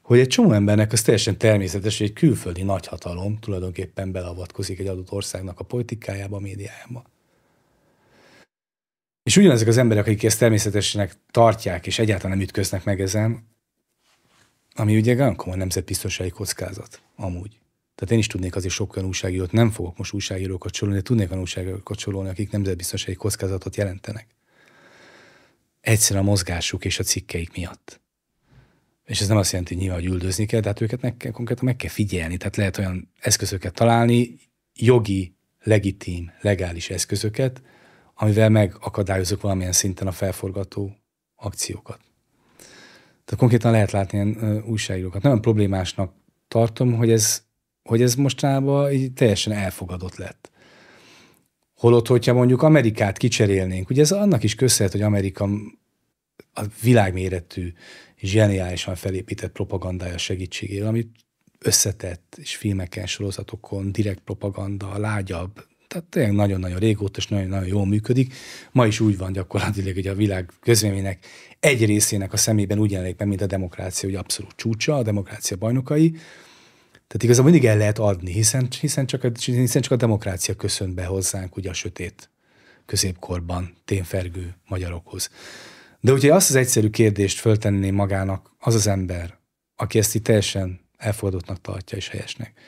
hogy egy csomó embernek az teljesen természetes, hogy egy külföldi nagyhatalom tulajdonképpen belavatkozik egy adott országnak a politikájába, a médiájába. És ugyanezek az emberek, akik ezt természetesnek tartják, és egyáltalán nem ütköznek meg ezen, ami ugye nagyon komoly nemzetbiztonsági kockázat, amúgy. Tehát én is tudnék azért sok olyan újságírót, nem fogok most újságírókat sorolni, de tudnék olyan újságírókat sorolni, akik nemzetbiztonsági kockázatot jelentenek. Egyszerűen a mozgásuk és a cikkeik miatt. És ez nem azt jelenti, hogy nyilván, hogy üldözni kell, de hát őket meg kell, konkrétan meg kell figyelni. Tehát lehet olyan eszközöket találni, jogi, legitim, legális eszközöket, amivel megakadályozok valamilyen szinten a felforgató akciókat. Tehát konkrétan lehet látni ilyen újságírókat. Nagyon problémásnak tartom, hogy ez hogy ez mostanában így teljesen elfogadott lett. Holott, hogyha mondjuk Amerikát kicserélnénk, ugye ez annak is köszönhet, hogy Amerika a világméretű, zseniálisan felépített propagandája segítségével, amit összetett, és filmeken, sorozatokon, direkt propaganda, lágyabb, tehát tényleg nagyon-nagyon régóta, és nagyon-nagyon jól működik. Ma is úgy van gyakorlatilag, hogy a világ közvéleménynek egy részének a szemében úgy jelenik meg, mint a demokrácia, hogy abszolút csúcsa, a demokrácia bajnokai, tehát igazából mindig el lehet adni, hiszen, hiszen, csak a, hiszen csak a demokrácia köszönt be hozzánk ugye a sötét középkorban tényfergő magyarokhoz. De ugye azt az egyszerű kérdést föltenné magának az az ember, aki ezt itt teljesen elfogadottnak tartja és helyesnek,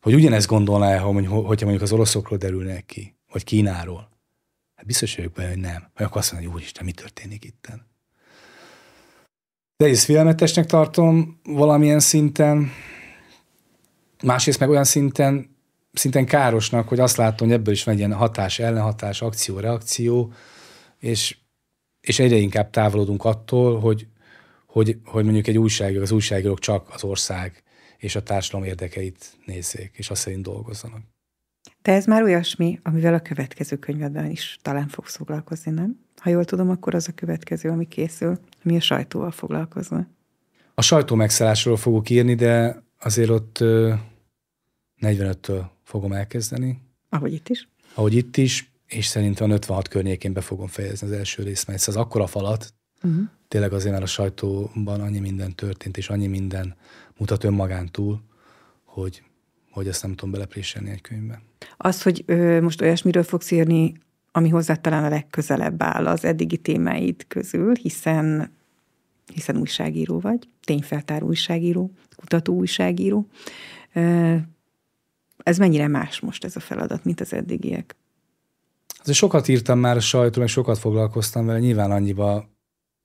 hogy ugyanezt gondolná el, hogy, hogyha mondjuk az oroszokról derülnek ki, vagy Kínáról. Hát biztos vagyok benne, hogy nem. Vagy akkor azt mondja, hogy úristen, mi történik itten? De ezt félelmetesnek tartom valamilyen szinten, Másrészt meg olyan szinten, szinten károsnak, hogy azt látom, hogy ebből is van egy ilyen hatás, ellenhatás, akció, reakció, és, és egyre inkább távolodunk attól, hogy, hogy, hogy mondjuk egy újságíró, az újságírók csak az ország és a társadalom érdekeit nézzék, és azt szerint dolgozzanak. De ez már olyasmi, amivel a következő könyvedben is talán fogsz foglalkozni, nem? Ha jól tudom, akkor az a következő, ami készül, ami a sajtóval foglalkozna. A sajtó megszállásról fogok írni, de azért ott 45-től fogom elkezdeni. Ahogy itt is. Ahogy itt is, és szerintem 56 környékén be fogom fejezni az első részt, mert ez az akkora falat, uh-huh. tényleg azért, mert a sajtóban annyi minden történt, és annyi minden mutat önmagán túl, hogy, hogy ezt nem tudom belepréselni egy könyvbe. Az, hogy ö, most olyasmiről fogsz írni, ami hozzá talán a legközelebb áll az eddigi témáid közül, hiszen hiszen újságíró vagy, tényfeltáró újságíró, kutató újságíró. Ez mennyire más most ez a feladat, mint az eddigiek? Azért sokat írtam már a sajtóról, meg sokat foglalkoztam vele, nyilván annyiba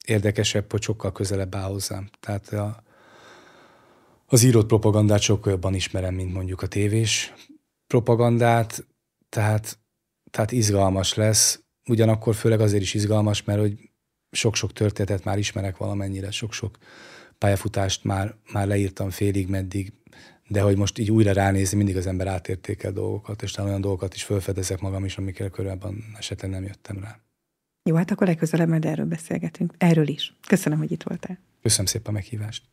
érdekesebb, hogy sokkal közelebb áll hozzám. Tehát a, az írott propagandát sokkal jobban ismerem, mint mondjuk a tévés propagandát, tehát, tehát izgalmas lesz, ugyanakkor főleg azért is izgalmas, mert hogy sok-sok történetet már ismerek valamennyire, sok-sok pályafutást már, már leírtam félig, meddig, de hogy most így újra ránézni, mindig az ember átértékel dolgokat, és talán olyan dolgokat is felfedezek magam is, amikkel korábban esetleg nem jöttem rá. Jó, hát akkor legközelebb majd erről beszélgetünk. Erről is. Köszönöm, hogy itt voltál. Köszönöm szépen a meghívást.